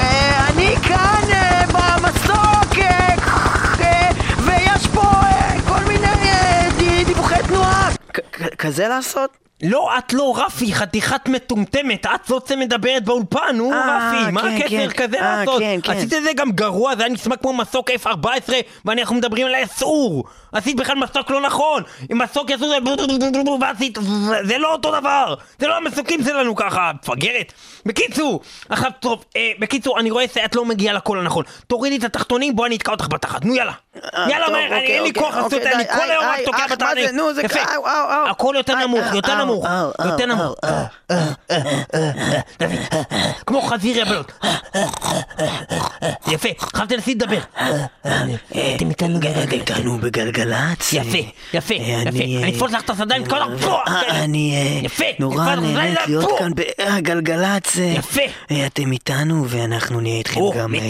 S4: אה, אני כאן אה, במסוק, אה, אה, ויש פה אה, כל מיני אה, די- דיווחי תנועה. כזה לעשות?
S1: לא, את לא רפי, חתיכת מטומטמת, את זאת שמדברת באולפן, נו
S4: אה,
S1: רפי, מה
S4: כן,
S1: הקשר
S4: כן.
S1: כזה
S4: אה,
S1: לעשות?
S4: כן.
S1: עשית את זה גם גרוע, זה היה נשמע כמו מסוק F14, ואנחנו מדברים על האסור. עשית בכלל מסוק לא נכון, עם מסוק יעשו זה ועשית, זה- לא אותו דבר, זה לא המסוקים שלנו ככה, מפגרת. בקיצור, עכשיו טוב, אה, בקיצור, אני רואה שאת לא מגיעה לקול הנכון. תורידי את התחתונים, בואי אני אתקע אותך בתחת, נו יאללה. יאללה,
S4: אוקיי,
S1: אין לי
S4: אוקיי,
S1: כוח לעשות את
S4: אוקיי,
S1: זה, אני כל היום רק תוקע
S4: אח, מה
S1: בתחת.
S4: זה? נו, זה
S1: יפה. הכל יותר נמוך, יותר
S4: אאו,
S1: נמוך, יותר נמוך. דוד, כמו חזיר יבלות. יפה, עכשיו תנסי לדבר. אתם איתנו.
S4: איתנו בגלגלצ.
S1: יפה, יפה,
S4: אה,
S1: יפה.
S4: אני, אה,
S1: אתפוס לך את הסדיים, תקוע לך פה.
S4: אה, אני אה, נורא נהנית להיות. כאן בגלגלצ. אה,
S1: יפה.
S4: אה, אתם איתנו ואנחנו נהיה איתכם גם אה,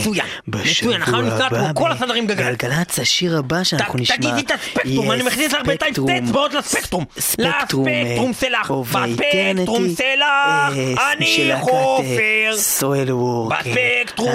S4: בשבוע הבא.
S1: כל הסדרים גלגלצ.
S4: גלגלצ, השיר הבא שאנחנו נשמע.
S1: תגידי את הספקטרום, אני מכניס לך בינתיים שתי. אצבעות לספקטרום.
S4: ספקטרום, אה,
S1: לספקטרום שלך, בספקטרום שלך,
S4: אה,
S1: אני
S4: אה,
S1: חופר.
S4: סואל וורק. אה,
S1: בספקטרום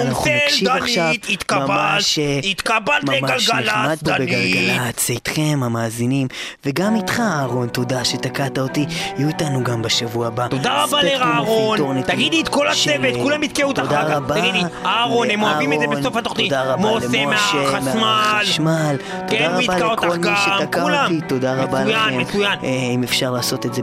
S1: של דנית, התקבלת,
S4: ממש, אה,
S1: התקבלת
S4: ממש
S1: לגלגלצ,
S4: נחמד פה
S1: דנית.
S4: בגלגלצ, איתכם המאזינים, וגם איתך אהרון, תודה שתקעת אותי, יהיו איתנו גם בשבוע הבא.
S1: תודה רבה לאהרון, תגידי את כל הצוות,
S4: אה,
S1: כולם יתקעו אותך אחר כך. תגידי, אהרון, הם אוהבים את זה בסוף התוכנית.
S4: תודה רבה למשה
S1: מהחשמל. כן,
S4: תודה
S1: יתקע
S4: רבה לכל מי שתקע. אותי, תודה רבה
S1: מצוין,
S4: לכם.
S1: מצוין.
S4: אה, אם אפשר לעשות את זה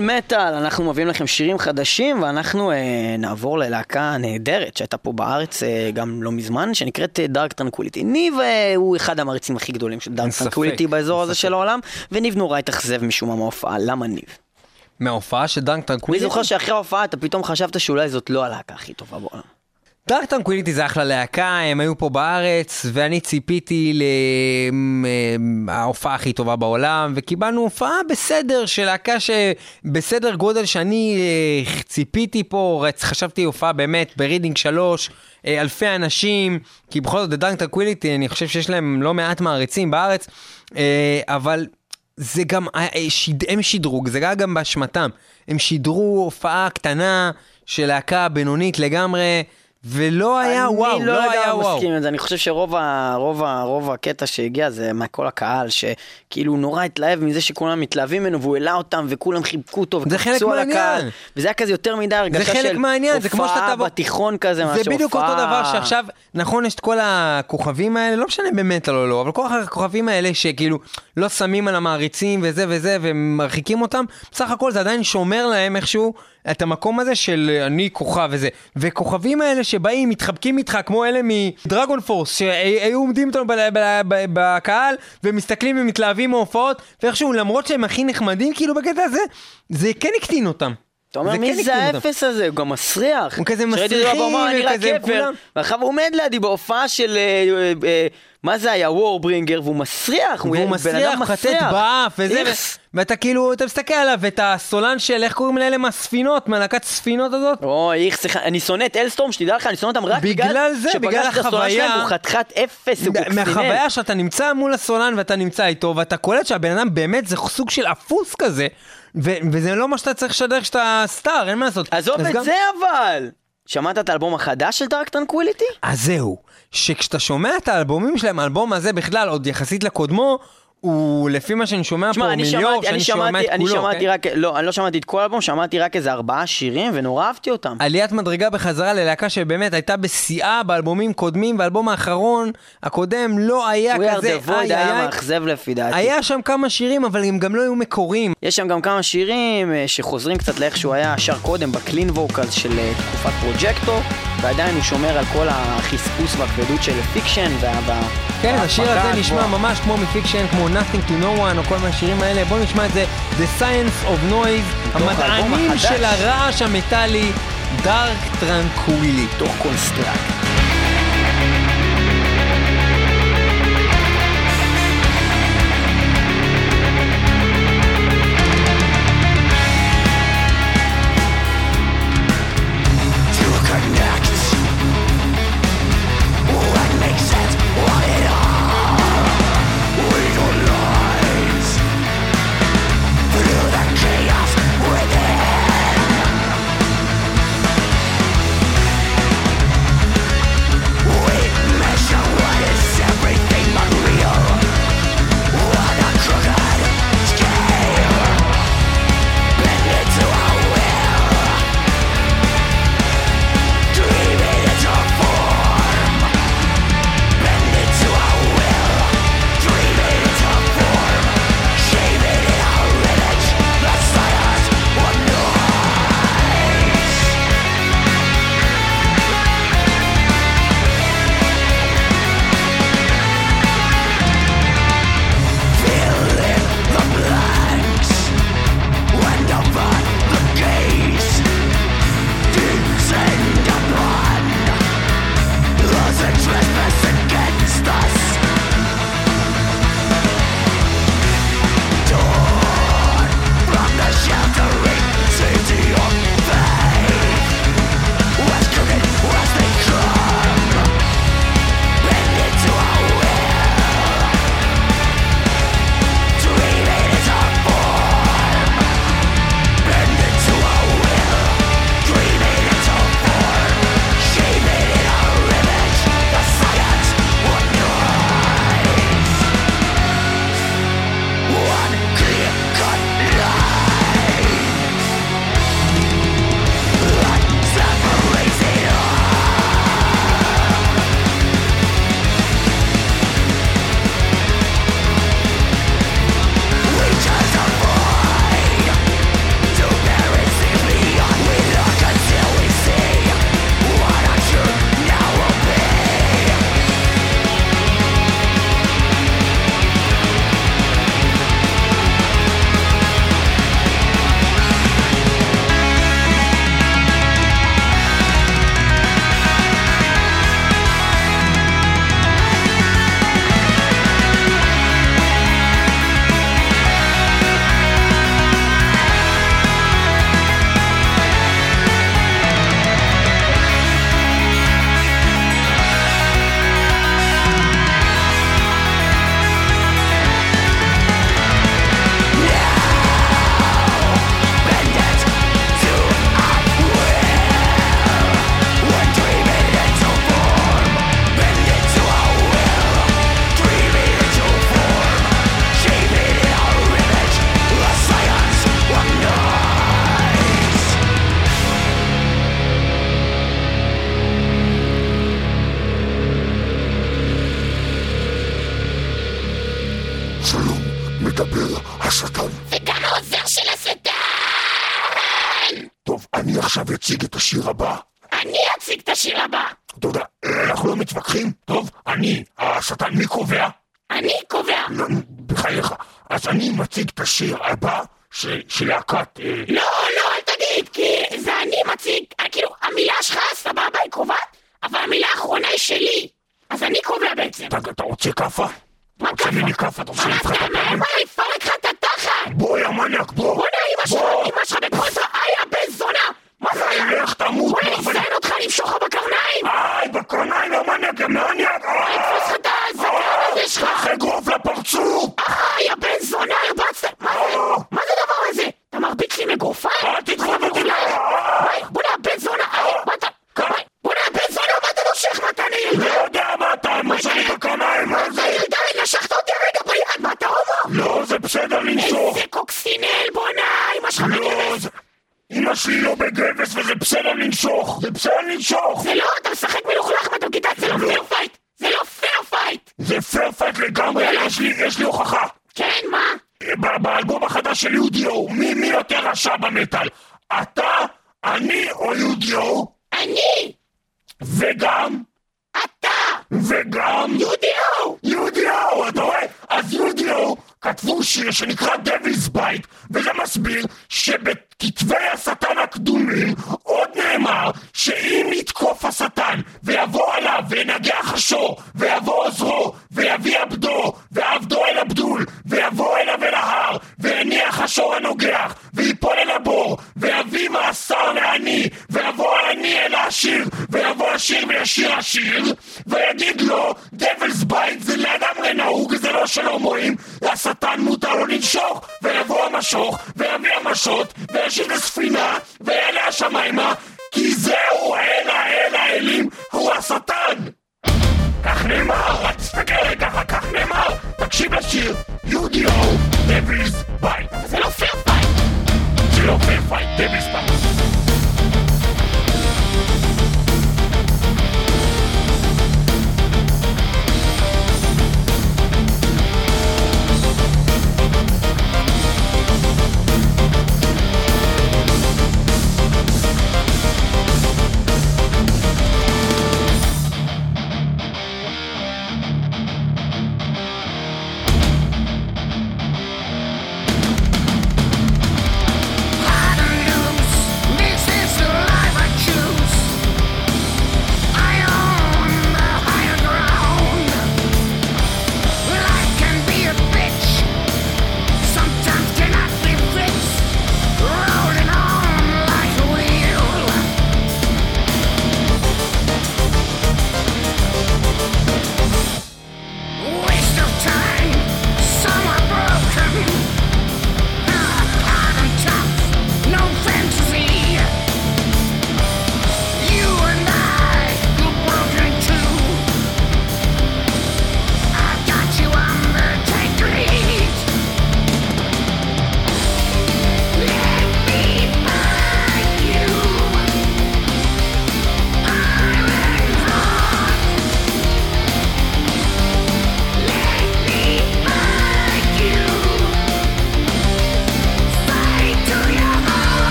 S4: מטאל מטאל, אנחנו מביאים לכם שירים חדשים ואנחנו אה, נעבור ללהקה נהדרת שהייתה פה בארץ אה, גם לא מזמן, שנקראת Dark Tranquillity. ניב אה, הוא אחד המעריצים הכי גדולים של Dark
S1: ספק,
S4: Tranquillity באזור הזה. של העולם, וניב נורא התאכזב משום מה מההופעה, למה ניב?
S1: מההופעה של Dark
S4: אני
S1: Tranquillity?
S4: זוכר שאחרי ההופעה אתה פתאום חשבת שאולי זאת לא הלהקה הכי טובה בעולם.
S1: דארק טרנקוויליטי זה אחלה להקה, הם היו פה בארץ, ואני ציפיתי להופעה הכי טובה בעולם, וקיבלנו הופעה בסדר, של להקה שבסדר גודל שאני אה, ציפיתי פה, חשבתי הופעה באמת ב Reading 3, אה, אלפי אנשים, כי בכל זאת Dark Tranquillity, אני חושב שיש להם לא מעט מעריצים בארץ, אה, אבל... זה גם, הם שידרוג, זה היה גם באשמתם. הם שידרו הופעה קטנה של להקה בינונית לגמרי, ולא היה וואו,
S4: אני
S1: לא,
S4: לא
S1: היה וואו.
S4: מסכים עם זה, אני חושב שרוב ה, רוב ה, רוב הקטע שהגיע זה מכל הקהל, שכאילו נורא התלהב מזה שכולם מתלהבים ממנו והוא העלה אותם וכולם חיבקו אותו
S1: זה חלק
S4: וקפצו על. הקהל. וזה היה כזה יותר מדי הרגשה של
S1: מהעניין, זה שאתה
S4: הופעה בתיכון כזה,
S1: זה
S4: מאשר
S1: בדיוק אותו
S4: הופעה-
S1: דבר שעכשיו, נכון, יש את כל הכוכבים האלה, לא משנה במטאל או לא, אבל כל הכוכבים האלה שכאילו לא שמים על המעריצים וזה וזה, ומרחיקים אותם, בסך הכל זה עדיין שומר להם איכשהו את המקום הזה של אני כוכב וזה. וכוכבים האלה שבאים, מתחבקים איתך, כמו אלה מדרגון פורס, שהיו עומדים איתנו בקהל, ומסתכלים ומתלהבים מהופעות, ואיכשהו, למרות שהם הכי נחמדים, כאילו בקטע הזה, זה כן הקטין אותם.
S4: אתה אומר, מי
S1: כן
S4: זה. האפס הזה? הוא גם מסריח.
S1: הוא כזה מסריחים, וכזה,
S4: גבר,
S1: כולם-
S4: ואחריו הוא עומד לידי בהופעה של, אה, אה, אה, מה זה היה, וורברינגר, והוא מסריח, הוא
S1: והוא מסריח, מחטט
S4: מסריח.
S1: באף וזה, ואתה כאילו, אתה מסתכל עליו, ואת הסולן של, איך קוראים לאלה מהספינות, מהלהקת ספינות הזאת?
S4: אוי, איך, סליחה, אני שונא את אלסטורם, שתדע לך, אני שונא אותם רק
S1: בגלל
S4: בגלל
S1: זה, בגלל
S4: שפגשתי את הסולן שלהם, הוא חתיכת אפס, הוא קוקסינל.
S1: מהחוויה שאתה נמצא מול הסולן ואתה נמצא איתו, ואתה קולט שהבן אדם באמת זה סוג של אפוס כזה, וזה לא מה שאתה צריך לשדר כשאתה star, אין מה לעשות.
S4: עזוב את
S1: גם-
S4: זה אבל! שמעת את האלבום החדש של Dark Tranquillity?
S1: אז זהו, שכשאתה שומע את האלבומים שלהם, האלבום הזה בכלל, עוד יחסית לקודמו, הוא לפי מה שאני שומע
S4: תשמע,
S1: פה
S4: אני
S1: מליאור,
S4: אני
S1: שאני שומע את
S4: אני
S1: כולו,
S4: שמעתי
S1: כן?
S4: רק, לא, אני לא שמעתי את כל האלבום, שמעתי רק איזה ארבעה שירים, ונורא אהבתי אותם.
S1: עליית מדרגה בחזרה ללהקה שבאמת הייתה בשיאה באלבומים קודמים, והאלבום האחרון, הקודם, לא היה
S4: We are
S1: כזה,
S4: the void היה מאכזב לפי דעתי.
S1: היה שם כמה שירים, אבל הם גם לא היו מקוריים.
S4: יש שם גם כמה שירים אה, שחוזרים קצת לאיך שהוא היה שר קודם ב clean vocals של אה, תקופת Projector, ועדיין הוא שומר על כל החספוס והכבדות של Fiction וה...
S1: כן, השיר הזה נשמע. ממש כמו מ Fiction, כמו Nothing to No One, או כל מהשירים האלה. בואו נשמע את זה, The Science of Noise, המדענים. של הרעש המטאלי, Dark Tranquillity.
S4: תוך
S8: Construct. של
S9: יודיו? מי, מי יותר רשע במטאל? אתה, אני או יודיו?
S8: אני!
S9: וגם?
S8: אתה!
S9: וגם?
S8: יודיו!
S9: יודיו, אתה רואה? אז יודיו כתבו שיר שנקרא דביס בייט, וזה מסביר שבכתבי השטן הקדומים עוד נאמר שאם יתקוף השטן ויבוא עליו וינגח השור ויבוא עוזרו ויביא עבדו ועבדו אל הבדול ו... I
S4: know.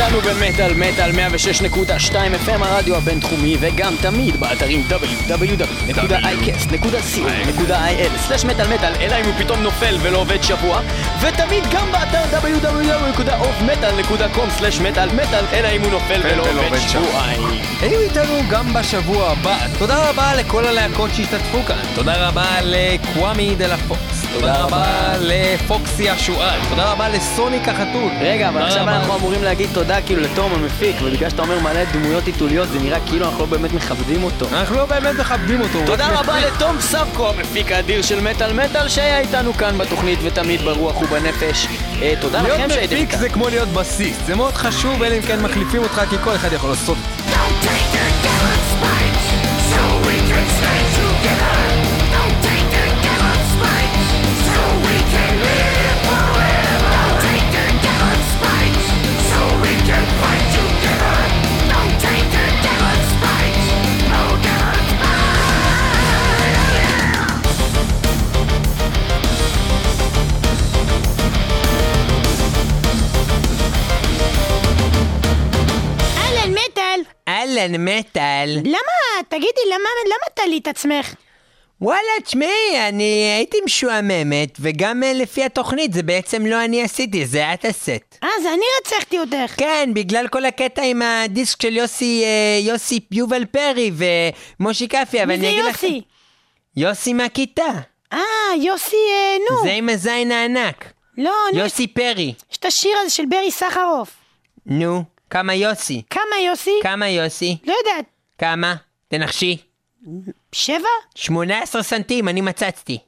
S4: איתנו במטאל מטאל 106.2 FM הרדיו הבינתחומי וגם תמיד באתרים www.icast.co.il/מטאל מטאל אלא אם הוא פתאום נופל ולא עובד שבוע ותמיד גם באתר www.offmetal.com/מטאל מטאל אלא אם הוא נופל ולא עובד שבועיים.
S5: היו איתנו גם בשבוע הבא. תודה רבה לכל הלהקות שהשתתפו כאן. תודה רבה לקוואמי דה לה פוקס. תודה רבה לפוקסי השועל. תודה רבה לסוניק החתול.
S4: רגע, אבל עכשיו. אנחנו אמורים להגיד תודה כאילו לתום המפיק ובגלל שאתה אומר מלא דמויות עיתוליות זה נראה כאילו אנחנו לא באמת מכבדים אותו.
S5: אנחנו לא באמת מכבדים אותו.
S4: תודה רבה
S5: מפיק.
S4: לתום סבקו, המפיק האדיר של מטאל מטאל, שהיה איתנו כאן בתוכנית ותמיד ברוח ובנפש. אה, תודה
S5: להיות
S4: לכם שהייתם
S5: מפיק
S4: איתנו.
S5: זה כמו להיות בסיס. זה מאוד חשוב, אלא אם כן מחליפים אותך, כי כל אחד יכול לעשות.
S1: אהלן מטאל.
S3: למה, תגידי, למה, למה תלי את עצמך?
S1: וואלה, תשמעי, אני הייתי משועממת, וגם אה, לפי התוכנית זה בעצם לא אני עשיתי, זה את עשית.
S3: אה, זה אני רצחתי אותך.
S1: כן, בגלל כל הקטע עם הדיסק של יוסי, אה, יוסי יובל פרי ומושי קפי, אבל
S3: מי
S1: אני
S3: זה
S1: אגיד לך...
S3: יוסי?
S1: יוסי מהכיתה.
S3: אה, יוסי, אה, נו.
S1: זה עם הזין הענק.
S3: לא, נו,
S1: יוסי פרי.
S3: יש את השיר הזה של ברי סחרוף.
S1: נו, כמה יוסי?
S3: כמה יוסי?
S1: כמה יוסי?
S3: לא יודעת,
S1: כמה? תנחשי.
S3: שבע?
S1: 18 סנטים, אני מצצתי.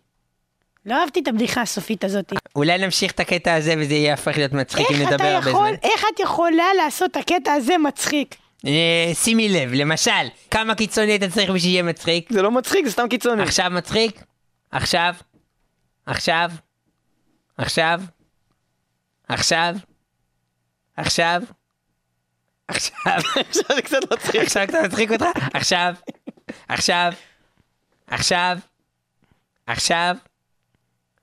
S3: לא אהבתי את הבדיחה הסופית הזאת.
S1: אולי נמשיך את הקטע הזה וזה יהפך להיות מצחיק אם
S3: איך אתה
S1: נדבר הרבה
S3: יכול,
S1: זמן.
S3: איך את יכולה לעשות את הקטע הזה מצחיק?
S1: אה, שימי לב, למשל, כמה קיצוני אתה צריך בשביל שיהיה מצחיק?
S4: זה לא מצחיק, זה סתם קיצוני.
S1: עכשיו מצחיק? עכשיו? עכשיו? עכשיו? עכשיו? עכשיו? עכשיו?
S4: עכשיו זה קצת מצחיק.
S1: עכשיו קצת מצחיק אותך? עכשיו? עכשיו? עכשיו? עכשיו?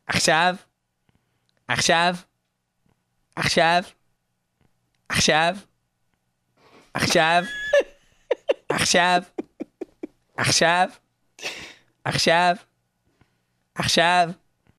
S1: עכשיו? עכשיו? עכשיו? עכשיו? עכשיו? עכשיו? עכשיו? עכשיו? עכשיו?